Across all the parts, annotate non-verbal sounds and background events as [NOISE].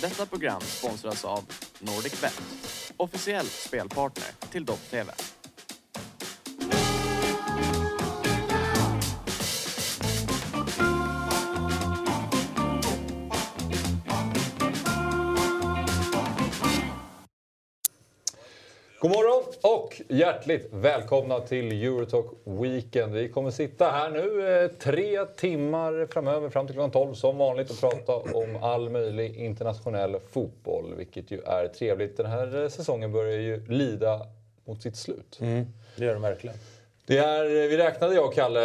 Detta program sponsras av NordicBet, officiell spelpartner till Dobb-TV. God morgon och hjärtligt välkomna till Eurotalk Weekend. Vi kommer sitta här nu eh, tre timmar framöver, fram till klockan 12 som vanligt och prata om all möjlig internationell fotboll, vilket ju är trevligt. Den här eh, säsongen börjar ju lida mot sitt slut. Det gör den verkligen. Det är, vi räknade jag och Kalle,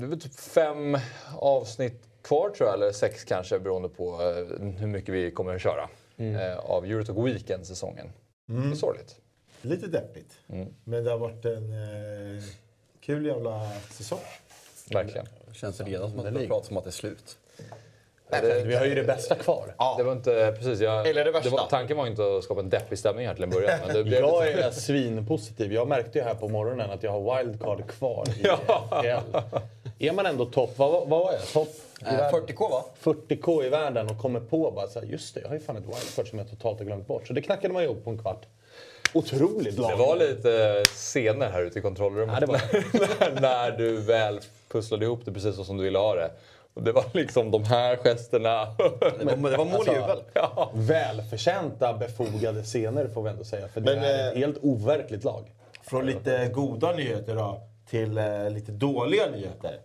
det var typ fem avsnitt kvar tror jag, eller sex kanske beroende på eh, hur mycket vi kommer att köra eh, av Eurotalk Weekend-säsongen. Det är sorgligt. Lite deppigt. Mm. Men det har varit en eh, kul jävla säsong. Verkligen. Känns redan som att det pratar om att det är slut. Vi har ju det bästa kvar. Det var inte, precis, jag, Eller det värsta. var, tanken var inte att skapa en deppig stämning här till en början. Men det blev Jag lite, är svinpositiv. Jag märkte ju här på morgonen att jag har wildcard kvar i FPL. Är man ändå topp, vad, vad var jag? Topp i Eh, världen? 40k va? 40k i världen och kommer på bara så här, just det, jag har ju fan ett wildcard som jag totalt har glömt bort. Så det knackade man ihop på en kvart. Otroligt lag. det var lite scener här ute i kontrollrummet. Ja, det var- [LAUGHS] när, när du väl pusslade ihop det precis så som du ville ha det. Och det var liksom de här gesterna. Det var, det var måljubel. ja. Välförtjänta, befogade scener får vi ändå säga. För det Men, är ett eh, helt overkligt lag. Från lite goda nyheter då, till eh, lite dåliga nyheter.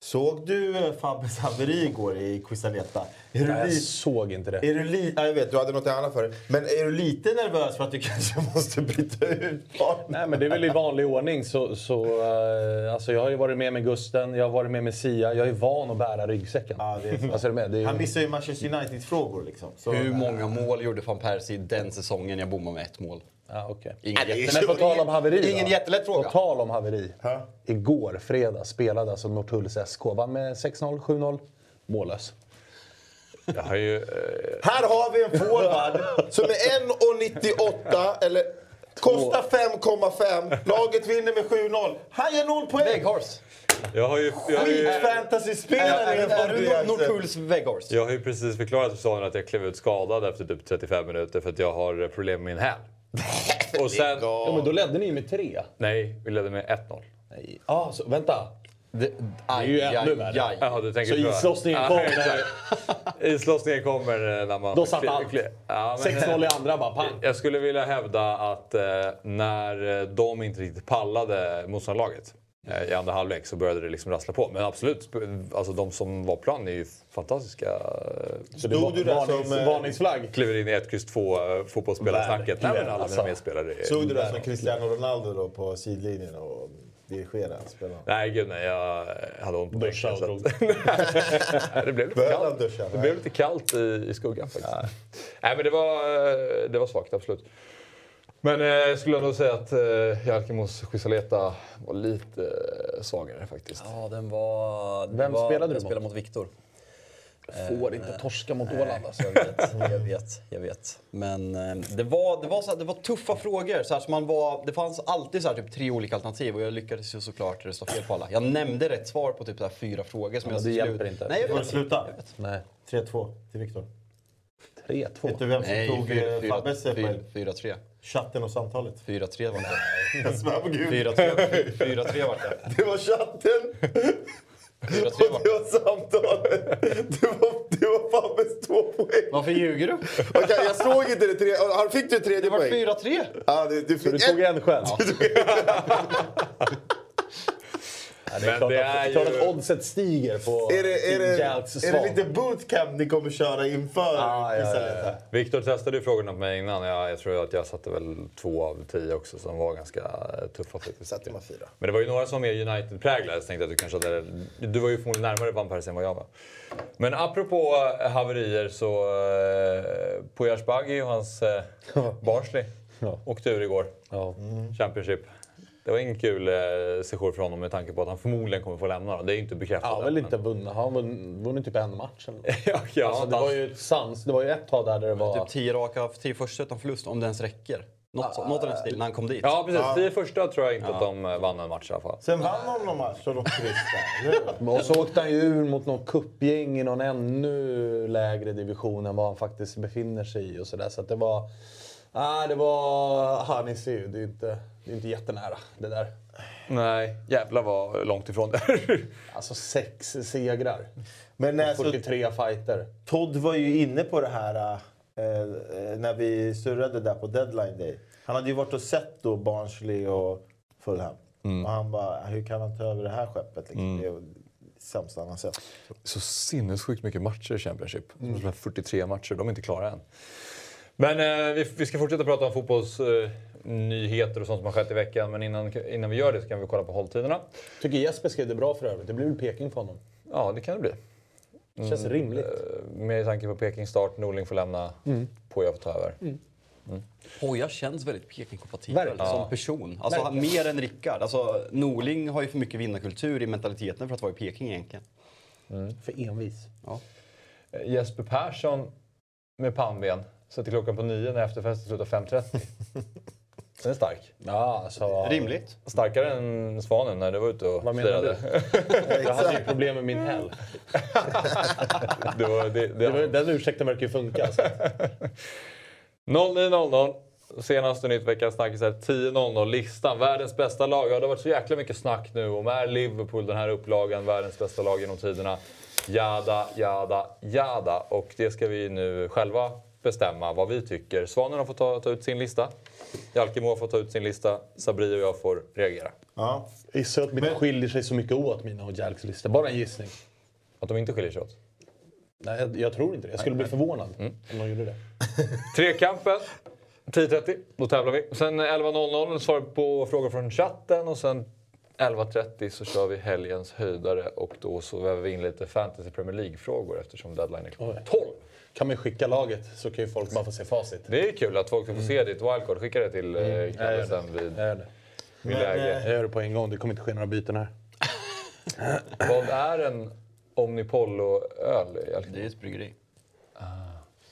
Såg du eh, Fabbes haveri igår i Quisaleta? Är jag li- såg inte det. är du li- ja, jag vet, du hade något annat för dig. Men är du lite nervös för att du [LAUGHS] kanske måste byta ut barnen? Nej, men det är väl i vanlig ordning. Så, så, eh, alltså jag har ju varit med med Gusten, jag har varit med med Sia. Jag är van att bära ryggsäcken. Ja, det är så. Alltså, är? Det är, Han missar ju Manchester United-frågor liksom. Så, Hur många mål gjorde van Persie den säsongen? Jag bommade med ett mål. Ja, okej. Ingen det är jätte... Men på tal om haveri Ingen då. jättelätt fråga. På tal om haveri. Ja. Igår, fredag, spelade alltså Norrtulls SK. Vann med 6-0, 7-0. Mållös. Jag har ju, eh, Här har vi en forward som är 1,98 eller kostar 5,5. Laget vinner med 7-0. Han gör 0 poäng! Vägghorse. jag har ju, jag har ju, Skitfantasyspelare Är, är, är du. Norrtulls vägghorse? jag har ju precis förklarat för Sonen att jag klev ut skadad efter typ 35 minuter för att jag har problem med min häl. [LAUGHS] Och sen... Ja, men då ledde ni ju med 3. Nej, vi ledde med 1-0. Nej. Ah, så, vänta. Det, är ju ännu värre. Jaha, du tänker Så islossningen Ja, kommer exakt. Islossningen kommer eh, när man... Då satt allt. Ja, men- 6-0 i andra bara pang. Jag skulle vilja hävda att eh, när eh, de inte riktigt pallade motståndarlaget eh, i andra halvlek så började det liksom rassla på. Men absolut, alltså de som var på plan är ju fantastiska. Så det var du där varnings, som, eh, varningsflagg. Kliver in i 1, X, 2 eh, fotbollsspelarslacket. Nej men alla Alltså. mina medspelare. är- Såg du det som Cristiano Ronaldo då på sidlinjen och dirigerade spelarna? Nej gud nej, jag hade ont på Duscha och att- [LAUGHS] det blev lite kallt. duscha? Det blev lite kallt i, i skuggan faktiskt. Nej men det var, eh, det var svagt, absolut. Men eh, jag skulle ändå säga att eh, Jalkemos Chisaleta var lite eh, svagare faktiskt. Ja, den var... Vem var, spelade du Jag mot? spelade mot Viktor. Får inte torska mot Åland alltså. [LAUGHS] Jag vet, jag vet, jag vet. Men eh, det var, det var, så här, det var tuffa frågor. Så här, så man var, det fanns alltid så här, typ, tre olika alternativ och jag lyckades ju såklart rösta fel på alla. Jag nämnde rätt svar på typ så här, fyra frågor. Som Ja, jag det hjälper inte. Nej, jag vet. sluta? Jag vet. Nej. 3-2 till Viktor. 3-2. Vet du vem som Nej, tog eh, fyra- Fabbes eh, fyra- poäng? 4-3. Chatten och samtalet. 4-3 var det. [LAUGHS] Jag svär på gud. 4-3 4-3 var det. Det var chatten 4-3 och var det det. var samtalet. Det var, det var Fabbes två poäng. Varför ljuger du? Okej, jag såg inte det. Tre, han fick du tredje Det var poäng? 4-3. Ja, det, du Så du tog en själv? Ja, det är Men klart, det att, är klart ju- att oddset stiger på Är det, är, det, Jalks är det lite bootcamp ni kommer köra inför Ah, ja, ja. Viktor testade ju frågorna på mig innan. Jag, jag tror att jag satte väl två av tio också, så de var ganska eh, tuffa faktiskt. Satte man fyra. Men det var ju några som mer United-präglade, så tänkte att du kanske hade... Du var ju förmodligen närmare Van Persie än vad jag var. Men apropå eh, haverier så... Eh, Pujas Baggi och hans eh, Barnsley Ja. åkte ur igår. Ja. Championship. Det var ingen kul eh, session för honom med tanke på att han förmodligen kommer få lämna. då. Det är ju inte bekräftat Han har än, väl inte vunnit, han har vunnit, typ en match eller [LAUGHS] ja, ja, Alltså, det var ju ett sans, det var ju ett tag där, där det var... Typ 10 raka, 10 första utan förlust, om det ens räcker. Något, något av den stilen när han kom dit. Ja, precis. Tio första tror jag inte att de eh, vann en match i alla fall. Sen vann de någon match och de kryssade. [LAUGHS] Och så åkte han ju ur mot något kuppgäng i någon ännu lägre division än vad han faktiskt befinner sig i. Och så där. så att det var... Nej, det var... Ah, ni ser ju, det är inte, det är inte jättenära det där. Nej, jävlar vad långt ifrån där. Alltså sex segrar. Men alltså, 43 fighter. Todd var ju inne på det här eh, eh, när vi surrade där på deadline day. Han hade ju varit och sett då Barnsley och Fulham. Och han bara, hur kan han ta över det här skeppet? Liksom? Det är ju det sämsta han har sett. Så sinnessjukt mycket matcher i Championship. Mm. 43 matcher, de är inte klara än. Men eh, vi, vi ska fortsätta prata om fotbollsnyheter eh, nyheter och sånt som har skett i veckan. Men innan, innan vi gör det så kan vi kolla på hålltiderna. Tycker Jesper skrev det bra för övrigt. Det blir väl Peking för honom. Ja, det kan det bli. Det känns rimligt. Eh, Med tanke på Peking start, Norling får lämna, Poja får ta över. Poja känns väldigt Peking-kompatibel Verkligen. som person. Alltså, han- mer än Rickard. Alltså, Norling har ju för mycket vinnarkultur i mentaliteten för att vara i Peking egentligen. För envis. Ja. Eh, Jesper Persson med pannben sätter klockan på nio när efterfesten slutar 5.30. [LAUGHS] Den är stark. Ja, alltså... Rimligt. Starkare än Svanen när du var ute och Vad menar firade. [LAUGHS] Jag hade ju problem med min helg. [LAUGHS] Det var, det, Det var, det, den ursäkten verkar ju funka. Alltså. 09.00. Senaste nytt veckans snackis är 10.00. Listan. Världens bästa lag. Ja, det har varit så jäkla mycket snack nu om är Liverpool den här upplagan världens bästa lag genom tiderna. Jada, jada, jada. Och det ska vi nu själva bestämma vad vi tycker. Svanen har fått ta, ta ut sin lista. Jalkemo har fått ta ut sin lista. Sabri och jag får reagera. Ja. Gissar att mitt skiljer sig så mycket åt, mina och Jalks listor. Bara en gissning. Att de inte skiljer sig åt. Nej, jag, jag tror inte det. Jag skulle bli förvånad om de gjorde det. [LAUGHS] Trekampen. 10.30, då tävlar vi. Sen 11.00 svarar vi på frågor från chatten och sen 11.30 så kör vi helgens höjdare och då så väver vi in lite Fantasy Premier League-frågor eftersom deadline är klockan Oj. 12. Kan man skicka laget så kan ju folk bara få se facit. Det är kul att folk får se ditt wildcard. Skicka det till mm. Jag Kalle sen det. vid, Jag det. vid Men, läge. Jag gör det på en gång. Det kommer inte ske några byten här. [LAUGHS] Vad är en Omnipollo-öl? Det är ett bryggeri.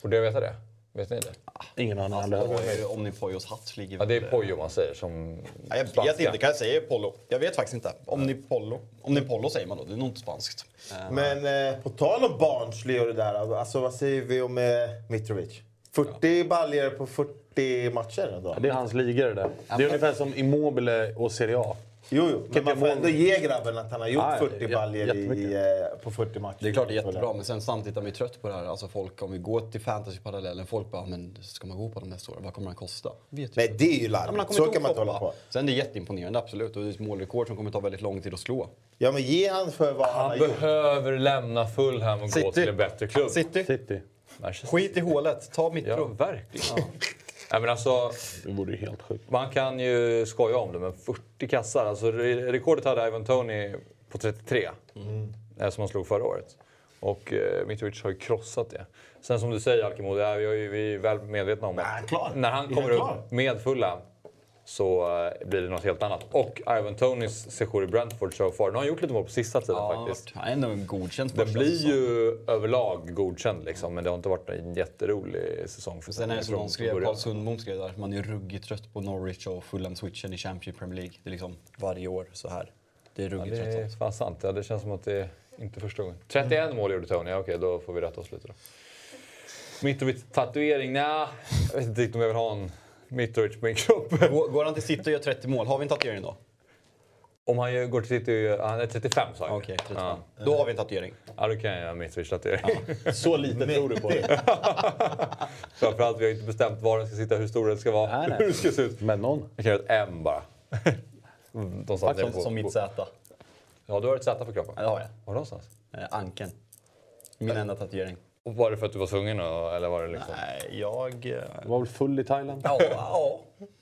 Borde jag veta det? Vet ni det? Ingen aning. Alltså, då Omnipojos hatt ligger Ja, det är Pojo man säger som Ja, jag vet spanska. inte, kan jag säga Pollo? Jag vet faktiskt inte. Omnipollo. Omnipollo säger man då, det är nog inte spanskt. Eh, Men eh, på tal om Barnsley och det där. Alltså, vad säger vi om eh, Mitrovic? 40 baljor på 40 matcher ändå. Det är hans ligor det där. Det är ungefär som Immobile och Serie A. Jo, jo. Men man får ändå ge grabben att han har gjort Ja, ja, 40 jä- baljor i, jättemycket. eh, på 40 matcher. Det är klart det är jättebra, men sen samtidigt är man ju trött på det här. Alltså folk, om vi går till fantasyparallellen, folk bara men ska man gå på dem nästa år? Vad kommer den kosta? Vet. Men det är ju Ja, han larvigt. Så kan man inte hålla på. Sen det är jätteimponerande, absolut. Och det är ett målrekord som kommer ta väldigt lång tid att slå. Ja, men ge han för vad han, Han har gjort. behöver lämna Fulham och gå City. till en bättre klubb. City, City. Skit i hålet. Ta mitt Ja, prov. verkligen. Nej, men alltså, Det vore ju helt sjukt. man kan ju skoja om det, men 40 kassar. Alltså, re- rekordet hade Ivan Tony på 33, mm. som han slog förra året. Och eh, Mitrovic har ju krossat det. Sen som du säger Alkemo, det är, vi, är ju- vi är väl medvetna om klar. när han kommer upp med fulla så eh, blir det något helt annat. Och Ivan Tonys sejour i Brentford so far, nu har han gjort lite mål på sista tiden Ja, faktiskt. han är ändå en godkänd Den blir ju överlag godkänd liksom, men det har inte varit en jätterolig säsong för Sen är det som någon skrev. Carl Sundbom skrev där, man är ruggigt trött på Norwich och Fulham-switchen i Championship Premier League. Det är liksom varje år så här. Det är Ja, ruggigt det är tröttsamt. fan sant. Ja, det känns som att det är inte första gången. 31 mål gjorde Tony. Ja, Okej, då får vi rätta oss lite då. Mitrovic tatuering? Nja, jag vet inte riktigt om jag vill ha en Mitrovic på min kropp. Går, går han till City och gör 30 mål, har vi en tatuering då? Om han ju går till City, han är 35 sa jag. Okej, 35. Ja. Då har vi en tatuering. ja, då kan jag göra Mitrovic tatuering. Så lite tror du på det. [LAUGHS] Framförallt, vi har inte bestämt var den ska sitta, hur stor den ska vara, Nej, nej. hur det ska se ut. Men någon. Jag kan göra ett M bara. De satt Som, på- som mitt Z. Ja, du har ett Z på kroppen. Ja, det har jag. Var någonstans? Eh, ankeln. Min enda tatuering. Och var det för att du var tvungen då, eller var det liksom... Nej, jag... eh, Du var väl full i Thailand? Ja, ja,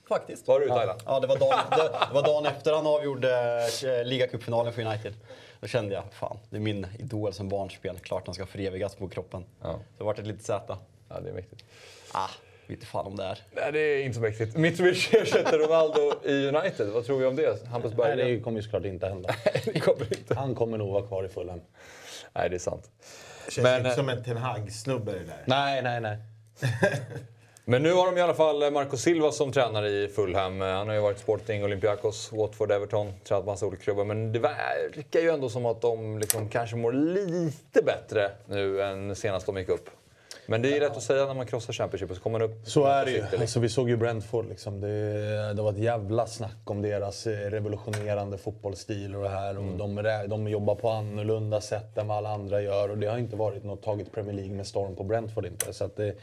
faktiskt. Var du i Thailand? Ja, det var, dagen, det, det var dagen efter han avgjorde eh, ligacupfinalen för United. Då kände jag, fan, det är min idol som barnspel. Klart han ska förevigas på kroppen. Ja. Så vart det lite Z. Ja, det är mäktigt. Ah, vet inte fan om det är. Nej, det är inte så mäktigt. Mitrovic ersätter Ronaldo i United. Vad tror vi om det? Hampus Nej, Berggren? det kommer ju såklart inte hända. [LAUGHS] det kommer inte. Han kommer nog vara kvar i Fulham. Nej, det är sant. Känns Men, inte eh, som en Ten Hag-snubbe det där. Nej, nej, nej. [LAUGHS] Men nu har de i alla fall Marco Silva som tränare i Fulham. Han har ju varit Sporting, Olympiakos, Watford, Everton, tränat massa olika klubbar. Men det verkar ju ändå som att de liksom kanske mår lite bättre nu än senast de gick upp. Men det är lätt att säga när man krossar Championship och så kommer man upp. Så är det ju. Liksom. Alltså, vi såg ju Brentford. Liksom. Det, det var ett jävla snack om deras eh, revolutionerande fotbollsstil och det här. Och de, de jobbar på annorlunda sätt än vad alla andra gör. Och det har inte varit något tagit Premier League med storm på Brentford inte. Så det,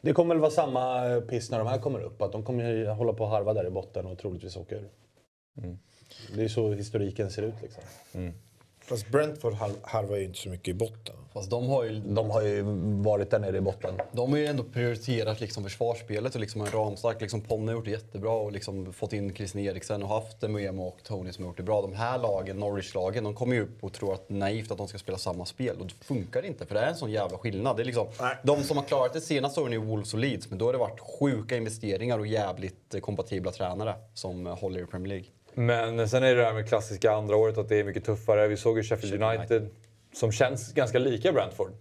det kommer väl vara samma piss när de här kommer upp. Att de kommer hålla på och harva där i botten och troligtvis åka ur. Det är så historiken ser ut liksom. Fast Brentford har- harvar ju inte så mycket i botten. Fast de har ju, De har ju varit där nere i botten. de har ju ändå prioriterat liksom försvarsspelet och liksom en ramstark liksom Ponne har gjort det jättebra och liksom fått in Christian Eriksen och haft Muemo och Tony som har gjort det bra. De här lagen, Norwich-lagen, de kommer ju upp och tror att naivt att de ska spela samma spel och det funkar inte för det är en sån jävla skillnad. Det är liksom, de som har klarat det senaste åren är Wolves och Leeds men då har det varit sjuka investeringar och jävligt kompatibla tränare som håller i Premier League. Men sen är det det här med klassiska andra året att det är mycket tuffare. Vi såg ju Sheffield United som känns ganska lika Brentford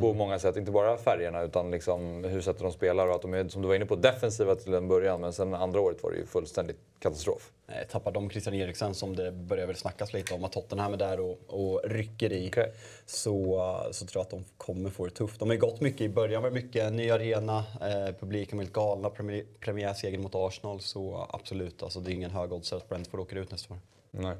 på många sätt. Inte bara färgerna utan liksom hur sättet de spelar och att de är, som du var inne på, defensiva till en början. Men sen andra året var det ju fullständigt katastrof. Eh, Tappar de Christian Eriksen som det börjar väl snackas lite om att Tottenham är där och, och rycker i Okej. så, så tror jag att de kommer få det tufft. De har ju gått mycket i början med mycket ny arena, eh, publiken var helt galna, premiär, premiärseger mot Arsenal så absolut, alltså, det är ingen hög odds att Brentford åker ut nästa år. Nej.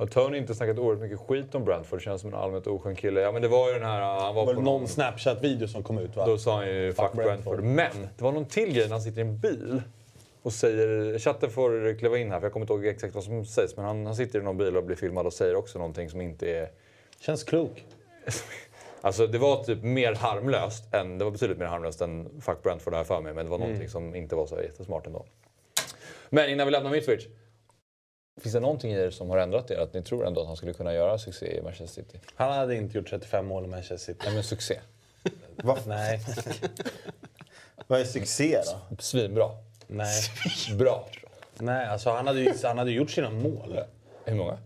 Har Tony inte snackat oerhört mycket skit om Brentford? Känns som en allmänt oskön kille. Ja men det var ju den här... Han var Det var på någon Snapchat-video som kom ut va? Då sa han ju fuck, Brentford. Brentford. Men det var någon till grej när han sitter i en bil och säger... Chatten får kliva in här för jag kommer inte ihåg exakt vad som sägs. Men han, han sitter i någon bil och blir filmad och säger också någonting som inte är... Känns klok. [LAUGHS] Alltså det var typ mer harmlöst än... Det var betydligt mer harmlöst än fuck Brentford har jag för mig. Men det var någonting som inte var så jättesmart ändå. Men innan vi lämnar Mitrovic. Finns det någonting i er som har ändrat er? Att ni tror ändå att han skulle kunna göra succé i Manchester City? Han hade inte gjort 35 mål i Manchester City. Nej men succé. Nej. [LAUGHS] Vad är succé då? Svinbra. Nej. Bra. Nej, alltså han hade ju han hade gjort sina mål. Hur många?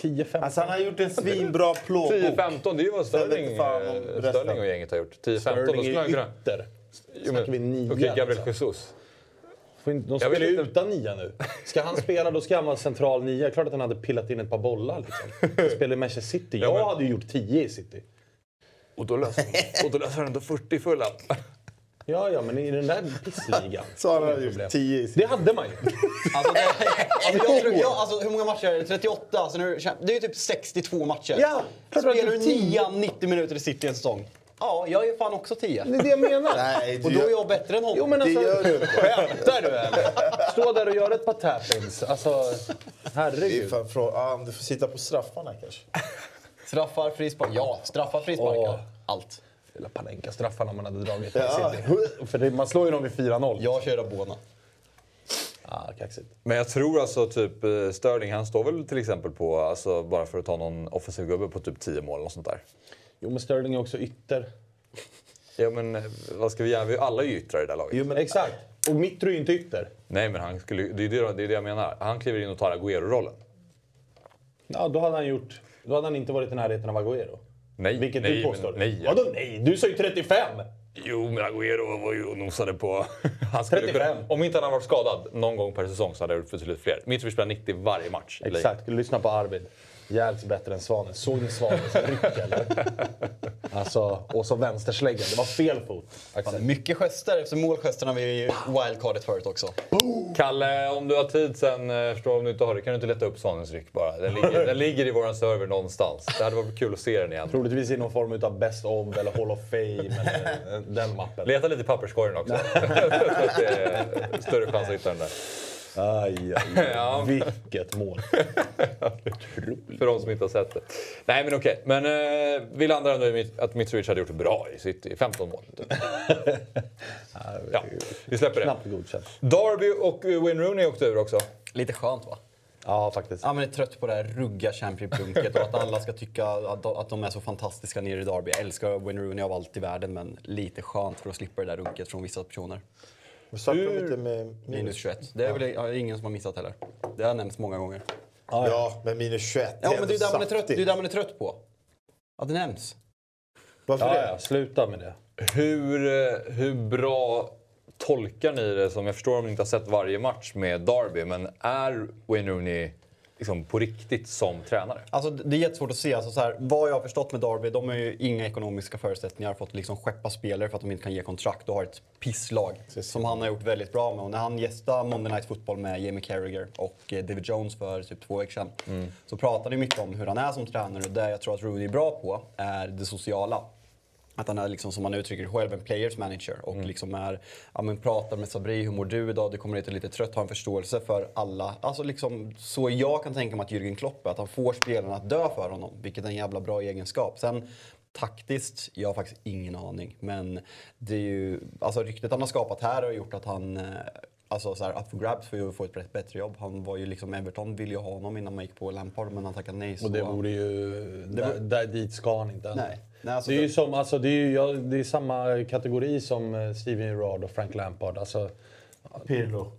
10-15. Alltså han har gjort en svinbra plånbok. 10-15, det är ju vad Sterling, eh, resten. Sterling och gänget har gjort. 10-15, då skulle han är kunna... ytter. Jo, Snackar vi nia, Okej, Gabriel liksom. Jesus. Får inte- De Jag spelar ju inte. utan nia nu. Ska han spela då ska han vara central nia. Klart att han hade pillat in ett par bollar. Liksom. Han spelar i Manchester City. Jag men- hade ju gjort 10 i City. Och då löser, och då löser han ändå 40 fulla. Ja, ja, men i den där pissligan. Så han gjort problem. 10 i. Det hade man ju. Alltså, det, alltså, jag tror, jag, alltså, hur många matcher är det? 38? Alltså, nu, det är ju typ 62 matcher. Ja, Spelar du är 10. 9 90 minuter i City en säsong? Ja, jag är fan också 10. Det är det jag menar. [LAUGHS] Nej, Och då är jag bättre än honom. Jo, men Det alltså, gör du inte. skämtar du eller? Stå där och gör ett par tap-ins. Alltså, Det är herregud. fan frå... ja, du får sitta på straffarna kanske. Straffar, frispark. Ja, straffar, frisparkar. Åh. Allt. Lilla Panenka-straffarna man hade dragit. Ja. För det, man slår ju dem vid 4-0. Jag kör Rabona. Ah, kaxigt. Men jag tror alltså typ eh, Sterling, han står väl till exempel på, alltså bara för att ta någon offensiv gubbe, på typ 10 mål och sånt där. Jo, men Sterling är också ytter. Ja men eh, vad ska vi göra? Vi alla är ju yttrar i det här laget. Jo, men exakt. Och Mitro är ju inte ytter. Nej men han skulle, det är det, det är det jag menar. Han kliver in och tar Agüero-rollen. Ja, då hade han gjort... Då hade han inte varit i närheten av Agüero. Nej, Vilket nej, du påstår. Men, nej. Vadå nej? Du sa ju 35! Jo, men Agüero var ju och nosade på... [LAUGHS] Han skulle 35. Kunna, om inte han hade varit skadad någon gång per säsong så hade jag gjort betydligt fler. Mitrovic spelar 90 varje match. Exakt. Lyssna på Arvid. Jävligt bättre än Svanen. Såg ni Svanens ryck eller? [LAUGHS] Alltså, och så vänstersläggan. Det var fel fot. Axel. Mycket gester efter målgesterna vid wildcardet förut också. Kalle, om du har tid sen, eh, förstår om du inte har det, kan du inte leta upp Svanens ryck bara? Den ligger, den ligger i våran server någonstans. Det hade varit kul att se den igen. Troligtvis i någon form av Best of eller Hall of Fame eller den mappen. Leta lite i papperskorgen också. [LAUGHS] [LAUGHS] Så att det är större chans att hitta den där. Aj, aj, aj. [LAUGHS] Vilket mål. För de som inte har sett det. Nej men okej, men eh, vi landar ändå i att Mitrovic hade gjort det bra i City. 15 mål. Typ. [LAUGHS] Ja, vi släpper det. Knappt godkänt. Derby och eh, Wayne Rooney åkte ur också. Lite skönt va? Ja, faktiskt. Ja, men är trött på det här rugga Championship-runket och att alla ska tycka att de, att de är så fantastiska nere i Derby. Jag älskar Wayne Rooney av allt i världen men lite skönt för att slippa det där runket från vissa personer. Vi startar lite med Minus minus. 21. Det är väl ja, ingen som har missat heller. Det har nämnts många gånger. Ja, men minus 21. Ja, men det är där man är trött, det är saftigt. där man är trött på. Att det nämns. Varför Ja, det? ja, sluta med det. Hur, eh, hur bra tolkar ni det som, jag förstår om ni inte har sett varje match med Derby, men är Wayne Rooney liksom på riktigt som tränare? Alltså, det är jättesvårt att se. Alltså, så här, vad jag har förstått med Derby, de har ju inga ekonomiska förutsättningar för att liksom skeppa spelare för att de inte kan ge kontrakt och har ett pisslag. Som han har gjort väldigt bra med. Och när han gästade Monday Night Football med Jamie Carragher och eh, David Jones för typ två veckor sedan. Så pratade de mycket om hur han är som tränare och det jag tror att Rooney är bra på är det sociala. Att han är liksom, som han uttrycker det själv, en players manager. Och liksom är, ja, men pratar med Sabri, hur mår du idag? Du kommer hit och är lite trött, har en förståelse för alla. Alltså liksom, så jag kan tänka mig att Jürgen Klopp att han får spelarna att dö för honom. Vilket är en jävla bra egenskap. Sen taktiskt, jag har faktiskt ingen aning. Men det är ju, alltså ryktet han har skapat här har gjort att han eh, Alltså så här, up for grabs för att få ett bättre jobb. Han var ju liksom, Everton ville ju ha honom innan man gick på Lampard men han tackade nej. Så Och det vore ju... där, där, dit ska han inte. Nej. Nej, alltså det är ju som, alltså, det är, ju, ja, det är samma kategori som eh, Steven Gerrard och Frank Lampard. Alltså, Pirlo.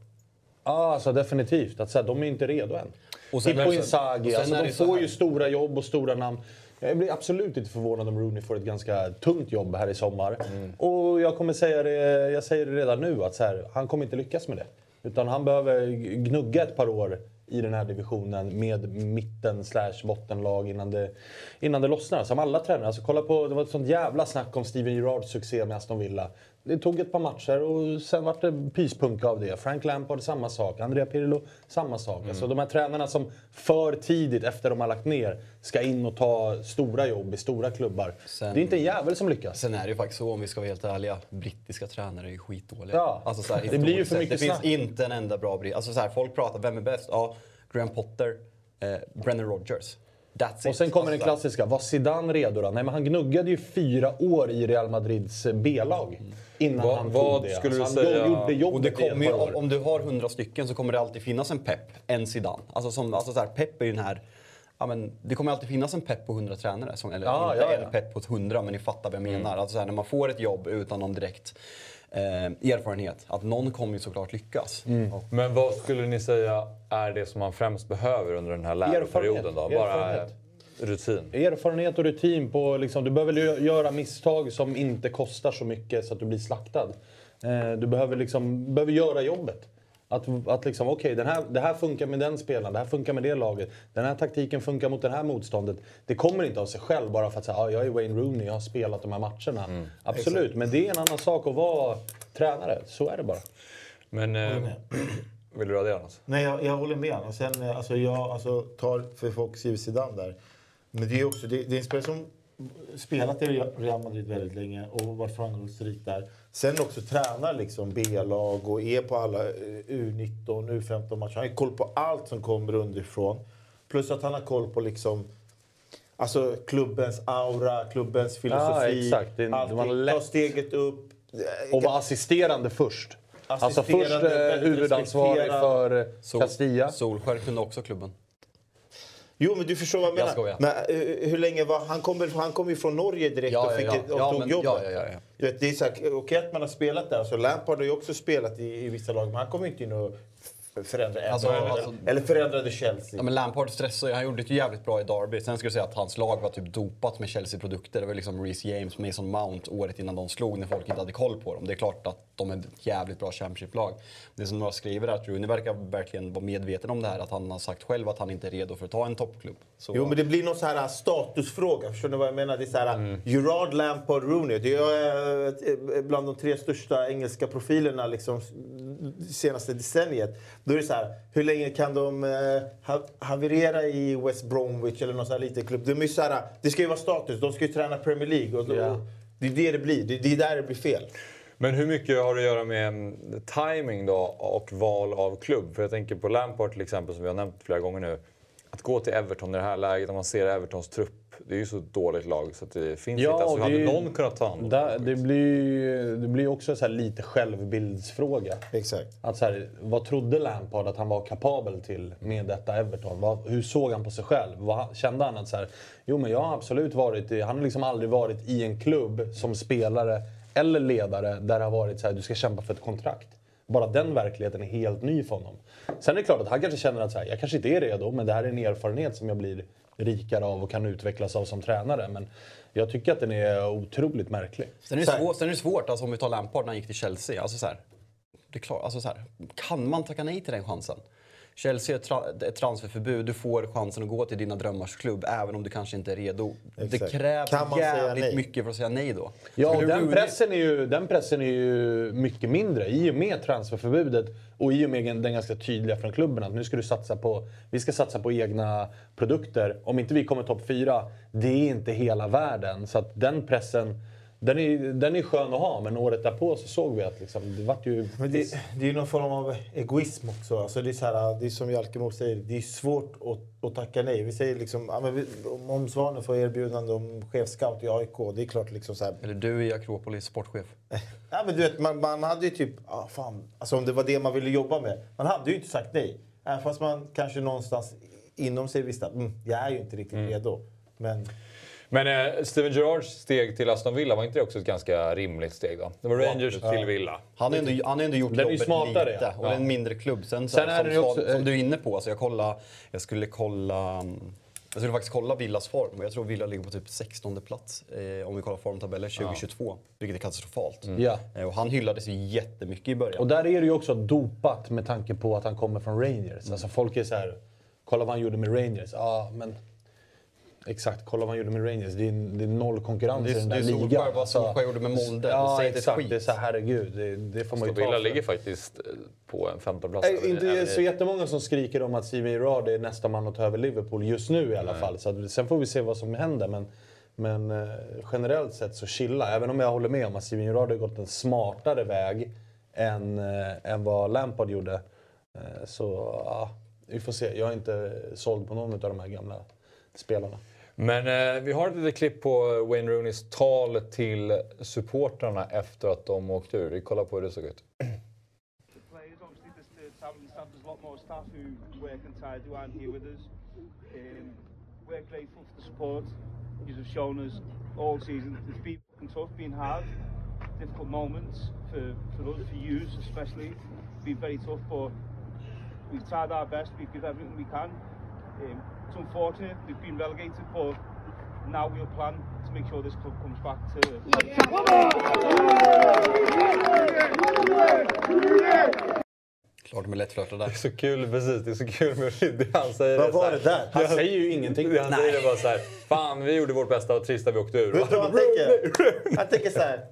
Ja, alltså definitivt. Att, så här, de är inte redo än. Och sen Tippo Inzaghi, och sen alltså, de får här- ju stora jobb och stora namn. Jag blir absolut inte förvånad om Rooney får ett ganska tungt jobb här i sommar. Mm. Och jag kommer säga det, jag säger det redan nu, att så här, han kommer inte lyckas med det. Utan han behöver gnugga ett par år i den här divisionen med mitten slash bottenlag innan det, innan det lossnar. Som alla tränare. Alltså, kolla på, det var ett sånt jävla snack om Steven Gerrards succé med Aston Villa. Det tog ett par matcher och sen vart det pyspunka av det. Frank Lampard, samma sak. Andrea Pirlo, samma sak. Mm. Alltså de här tränarna som för tidigt, efter de har lagt ner, ska in och ta stora jobb i stora klubbar. Sen- Det är inte en jävel som lyckas. Sen är det ju faktiskt så, om vi ska vara helt ärliga, brittiska tränare är ju skitdåliga. Ja. Alltså, så här, Det blir ju för mycket Det finns snack. inte en enda bra britt. Alltså, så här, folk pratar, vem är bäst? Ja, Graham Potter, eh, Brennan Rodgers. That's it. Och sen kommer den Alltså, klassiska. Var Zidane redo då? Nej, men han gnuggade ju fyra år i Real Madrids eh, B-lag. Innan Vad- han vad tog det. skulle alltså, du han säga- gjorde jobbet Och det kommer ju, om, om du har hundra stycken så kommer det alltid finnas en pepp, en Zidane. Alltså, som, alltså så här, pepp är ju den här... Ja, men det kommer alltid finnas en pepp på 100 tränare. Som, eller Ja, inte ja, ja. en pepp på 100, men ni fattar vad jag menar. Alltså, så här, när man får ett jobb utan någon direkt eh, erfarenhet, att någon kommer ju såklart lyckas. Och, Men vad skulle ni säga är det som man främst behöver under den här läroperioden då? Erfarenhet. Bara Erfarenhet. rutin? Erfarenhet och rutin på... Liksom, du behöver göra misstag som inte kostar så mycket så att du blir slaktad. Eh, du behöver, liksom, behöver göra jobbet. Att, att liksom, okej, den här, det här funkar med den spelaren, det här funkar med det laget. Den här taktiken funkar mot det här motståndet. Det kommer inte av sig själv bara för att säga ah, jag är Wayne Rooney, jag har spelat de här matcherna. Absolut, men det är en annan sak att vara tränare. Så är det bara. Men... Eh, [CLEARS THROAT] vill du radera något? Nej, jag, jag håller med. Och sen, eh, alltså, jag alltså, tar för folk Zidane där. Men det är också det, det är en spelare som spelat i Real Madrid väldigt länge och varit framgångsrik där. Sen också tränar liksom B-lag och är på alla eh, U19, U15-matcher. Han har koll på allt som kommer underifrån. Plus att han har koll på liksom Alltså klubbens aura, klubbens filosofi. exakt. Det- allting. lätt. Ta steget upp. Och vara assisterande först. Alltså Assisterande, först eh, huvudansvarig för eh, Sol- Castilla. Solskär kunde också klubben. Jo, men du förstår vad jag Jag menar. skojar. Men, eh, hur länge var, han, kom, väl- han kom ju från Norge direkt Ja, och, ja, fick ja. ett, och Ja, tog men- jobbet. ja, ja, ja, ja. Du vet, det är så här, okej att man har spelat där. Så Lampard har ju också spelat i, i vissa lag, men han kom inte in och förändrade Alltså, eller, alltså- eller förändrade Chelsea. Ja, men Lampard stressade Han gjorde det ju jävligt bra i Derby. Sen skulle jag säga att hans lag var typ dopat med Chelsea-produkter. Det var liksom Reece James, Mason Mount året innan de slog när folk inte hade koll på dem. Det är klart att de är ett jävligt bra Championship-lag. Det som några skriver är att Rooney verkar verkligen vara medveten om det här. Att han har sagt själv att han inte är redo för att ta en toppklubb. Så, Jo, men det blir någon så här statusfråga. Förstår ni vad jag menar? Det är så här, Mm. Gerard, Lampard, Rooney. Det är eh, bland de tre största engelska profilerna liksom, senaste decenniet. Då är det så här, hur länge kan de eh, ha- haverera i West Bromwich eller någon sån här liten klubb? De är så här, det ska ju vara status. De ska ju träna Premier League. Och Ja. Det är det det blir. Det, det är där det blir fel. Men hur mycket har det att göra med mm, timing då och val av klubb? För jag tänker på Lampard till exempel som vi har nämnt flera gånger nu. Att gå till Everton i det här läget, om man ser Evertons trupp. Det är ju så dåligt lag så att det finns inte. Alltså, det hade är- någon kunnat ta hand om där, det? blir det blir också så här lite självbildsfråga. Exakt. Att så här, vad trodde Lampard att han var kapabel till med detta Everton? Vad, hur såg han på sig själv? Vad, kände han att så här, jo men jag har absolut varit i, han har liksom aldrig varit i en klubb som spelare eller ledare där det har varit så här, du ska kämpa för ett kontrakt. Bara den verkligheten är helt ny för honom. Sen är det klart att han kanske känner att så här, jag kanske inte är redo, men det här är en erfarenhet som jag blir rikare av och kan utvecklas av som tränare. Men jag tycker att den är otroligt märklig. Sen är det, svårt, sen är det svårt, alltså om vi tar Lampard när han gick till Chelsea. Alltså så här, det är klart, alltså så här, kan man tacka nej till den chansen? Chelsea är ett, tra- ett transferförbud, du får chansen att gå till dina drömmars klubb även om du kanske inte är redo. Det Exakt. krävs man säga jävligt mycket för att säga nej då. Ja, och Skulle den pressen, är ju, den pressen är ju mycket mindre i och med transferförbudet och i och med den ganska tydliga från klubben att nu ska du satsa på, vi ska satsa på egna produkter. Om inte vi kommer topp fyra, det är inte hela världen. Så att den pressen, den är, den är skön att ha. Men året därpå så såg vi att liksom, det vart ju... Men det, det är ju någon form av egoism också. Alltså det, är så här, det är som Jalkemo säger, det är svårt att, att tacka nej. Vi säger liksom, om- Svanen får erbjudande om chefscout i AIK, det är klart liksom så här, Eller du i Akropolis, sportchef. [LAUGHS] Ja, men du vet, man, man hade ju typ... Ah, fan. Alltså om det var det man ville jobba med. Man hade ju inte sagt nej. Även fast man kanske någonstans inom sig visste att mm, jag är ju inte riktigt redo. Men Men eh, Steven Gerrards steg till Aston Villa, var inte det också ett ganska rimligt steg då? Det var Rangers till Villa. Han har ändå, han har ändå gjort Den är ju jobbet smartare, lite. ja. Och det är en mindre klubb. Sen, så, Sen är som, det ju också- som, som du är inne på, alltså jag, kolla, jag skulle kolla... mm, Jag skulle faktiskt kolla Villas form och jag tror Villa ligger på typ 16 plats eh, om vi kollar formtabeller 2022. Vilket är katastrofalt. Ja. Eh, och han hyllades ju jättemycket i början. Och där är det ju också dopat med tanke på att han kommer från Rangers. Alltså folk är så här, kolla vad han gjorde med Rangers. Ja, men exakt, kolla vad han gjorde med Rangers. Det är, det är noll konkurrens Det är- i den där det är ligan. vad Solskjaer gjorde med Molde. Ja, ett exakt. skit. Det är så här, herregud, det, det får man ju ta för. ligger faktiskt eh, på en 15 plats. Nej, inte så jättemånga som skriker om att Steven Gerrard är nästa man att ta över Liverpool just nu i alla fall. Så att, sen får vi se vad som händer. Men, men eh, generellt sett så chilla. Även om jag håller med om att Steven Gerrard har gått en smartare väg än, eh, än vad Lampard gjorde. Eh, så ja, vi får se. Jag är inte såld på någon av de här gamla spelarna. Men eh, vi har ett litet klipp på Wayne Rooneys tal till supportrarna efter att de åkte ur. Vi kollar på hur det såg ut. we're grateful for the support you have shown us all season. It's been tough, been hard, difficult moments for, for us, for you especially. It's been very tough, but we've tried our best. We've given everything we can. Um, it's unfortunate we've been relegated, but now we'll plan to make sure this club comes back to. Klart med lättflörtad där. Det är så kul, precis. Det är så kul med det han säger. vad är var det där? Han säger ju ingenting. Det han säger är bara så här. Fan, vi gjorde vårt bästa och trist att vi åkte ur. vet du vad han tänker? Han tänker så här.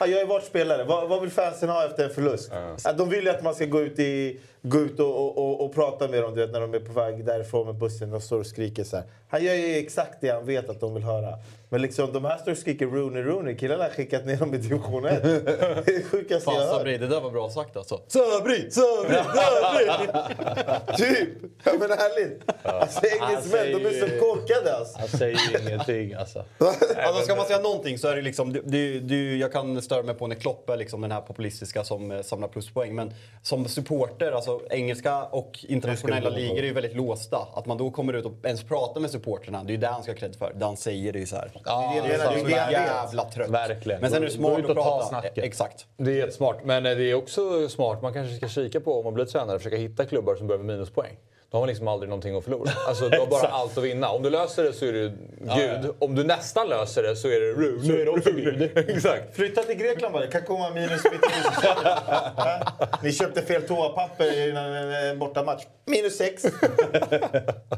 Ja, jag är vart spelare. Vad, vad vill fansen ha efter en förlust? Ja, de vill ju att man ska gå ut, i, gå ut och, och, och, och prata med dem du vet, när de är på väg därifrån med bussen och står och skriker så här. Han gör ju exakt det han vet att de vill höra. Men liksom, de här står och skriker Rooney, Rooney. Killarna har skickat ner dem i division 1. [LAUGHS] Det är sjukaste jag Fan har hört. Sabri, det där var bra sagt alltså. Sabri, Sabri, [LAUGHS] Sabri! typ! Ja men ärligt. Alltså engelsmän, de är så korkade alltså. Han säger ingenting alltså. [LAUGHS] Alltså ska man säga någonting så är det liksom, det, det, jag kan störa mig på när Klopp är liksom den här populistiska som eh, samlar pluspoäng. Men som supporter, alltså engelska och internationella ligor är ju väldigt låsta. Att man då kommer ut och ens pratar med supporterna, det är ju det han ska ha cred för. Det han säger det är ju så här. Ja, det är det- det är det vet. jävla trött. Verkligen. Men sen är det smart att prata. snacket. Eh, Exakt. Det är jättesmart. Men eh, det är också smart, man kanske ska kika på om man blir tränare, försöka hitta klubbar som börjar med minuspoäng. Då har man liksom aldrig någonting att förlora. [LAUGHS] Alltså, du har bara allt att vinna. Om du löser det så är du Gud. Om du nästan löser det så är det Rooney. Så är det också Gud. [LAUGHS] Exakt. Flytta till Grekland bara. Det kan komma minus mitt i Ja. [LAUGHS] Ni köpte fel toapapper innan en, bortamatch. Minus sex.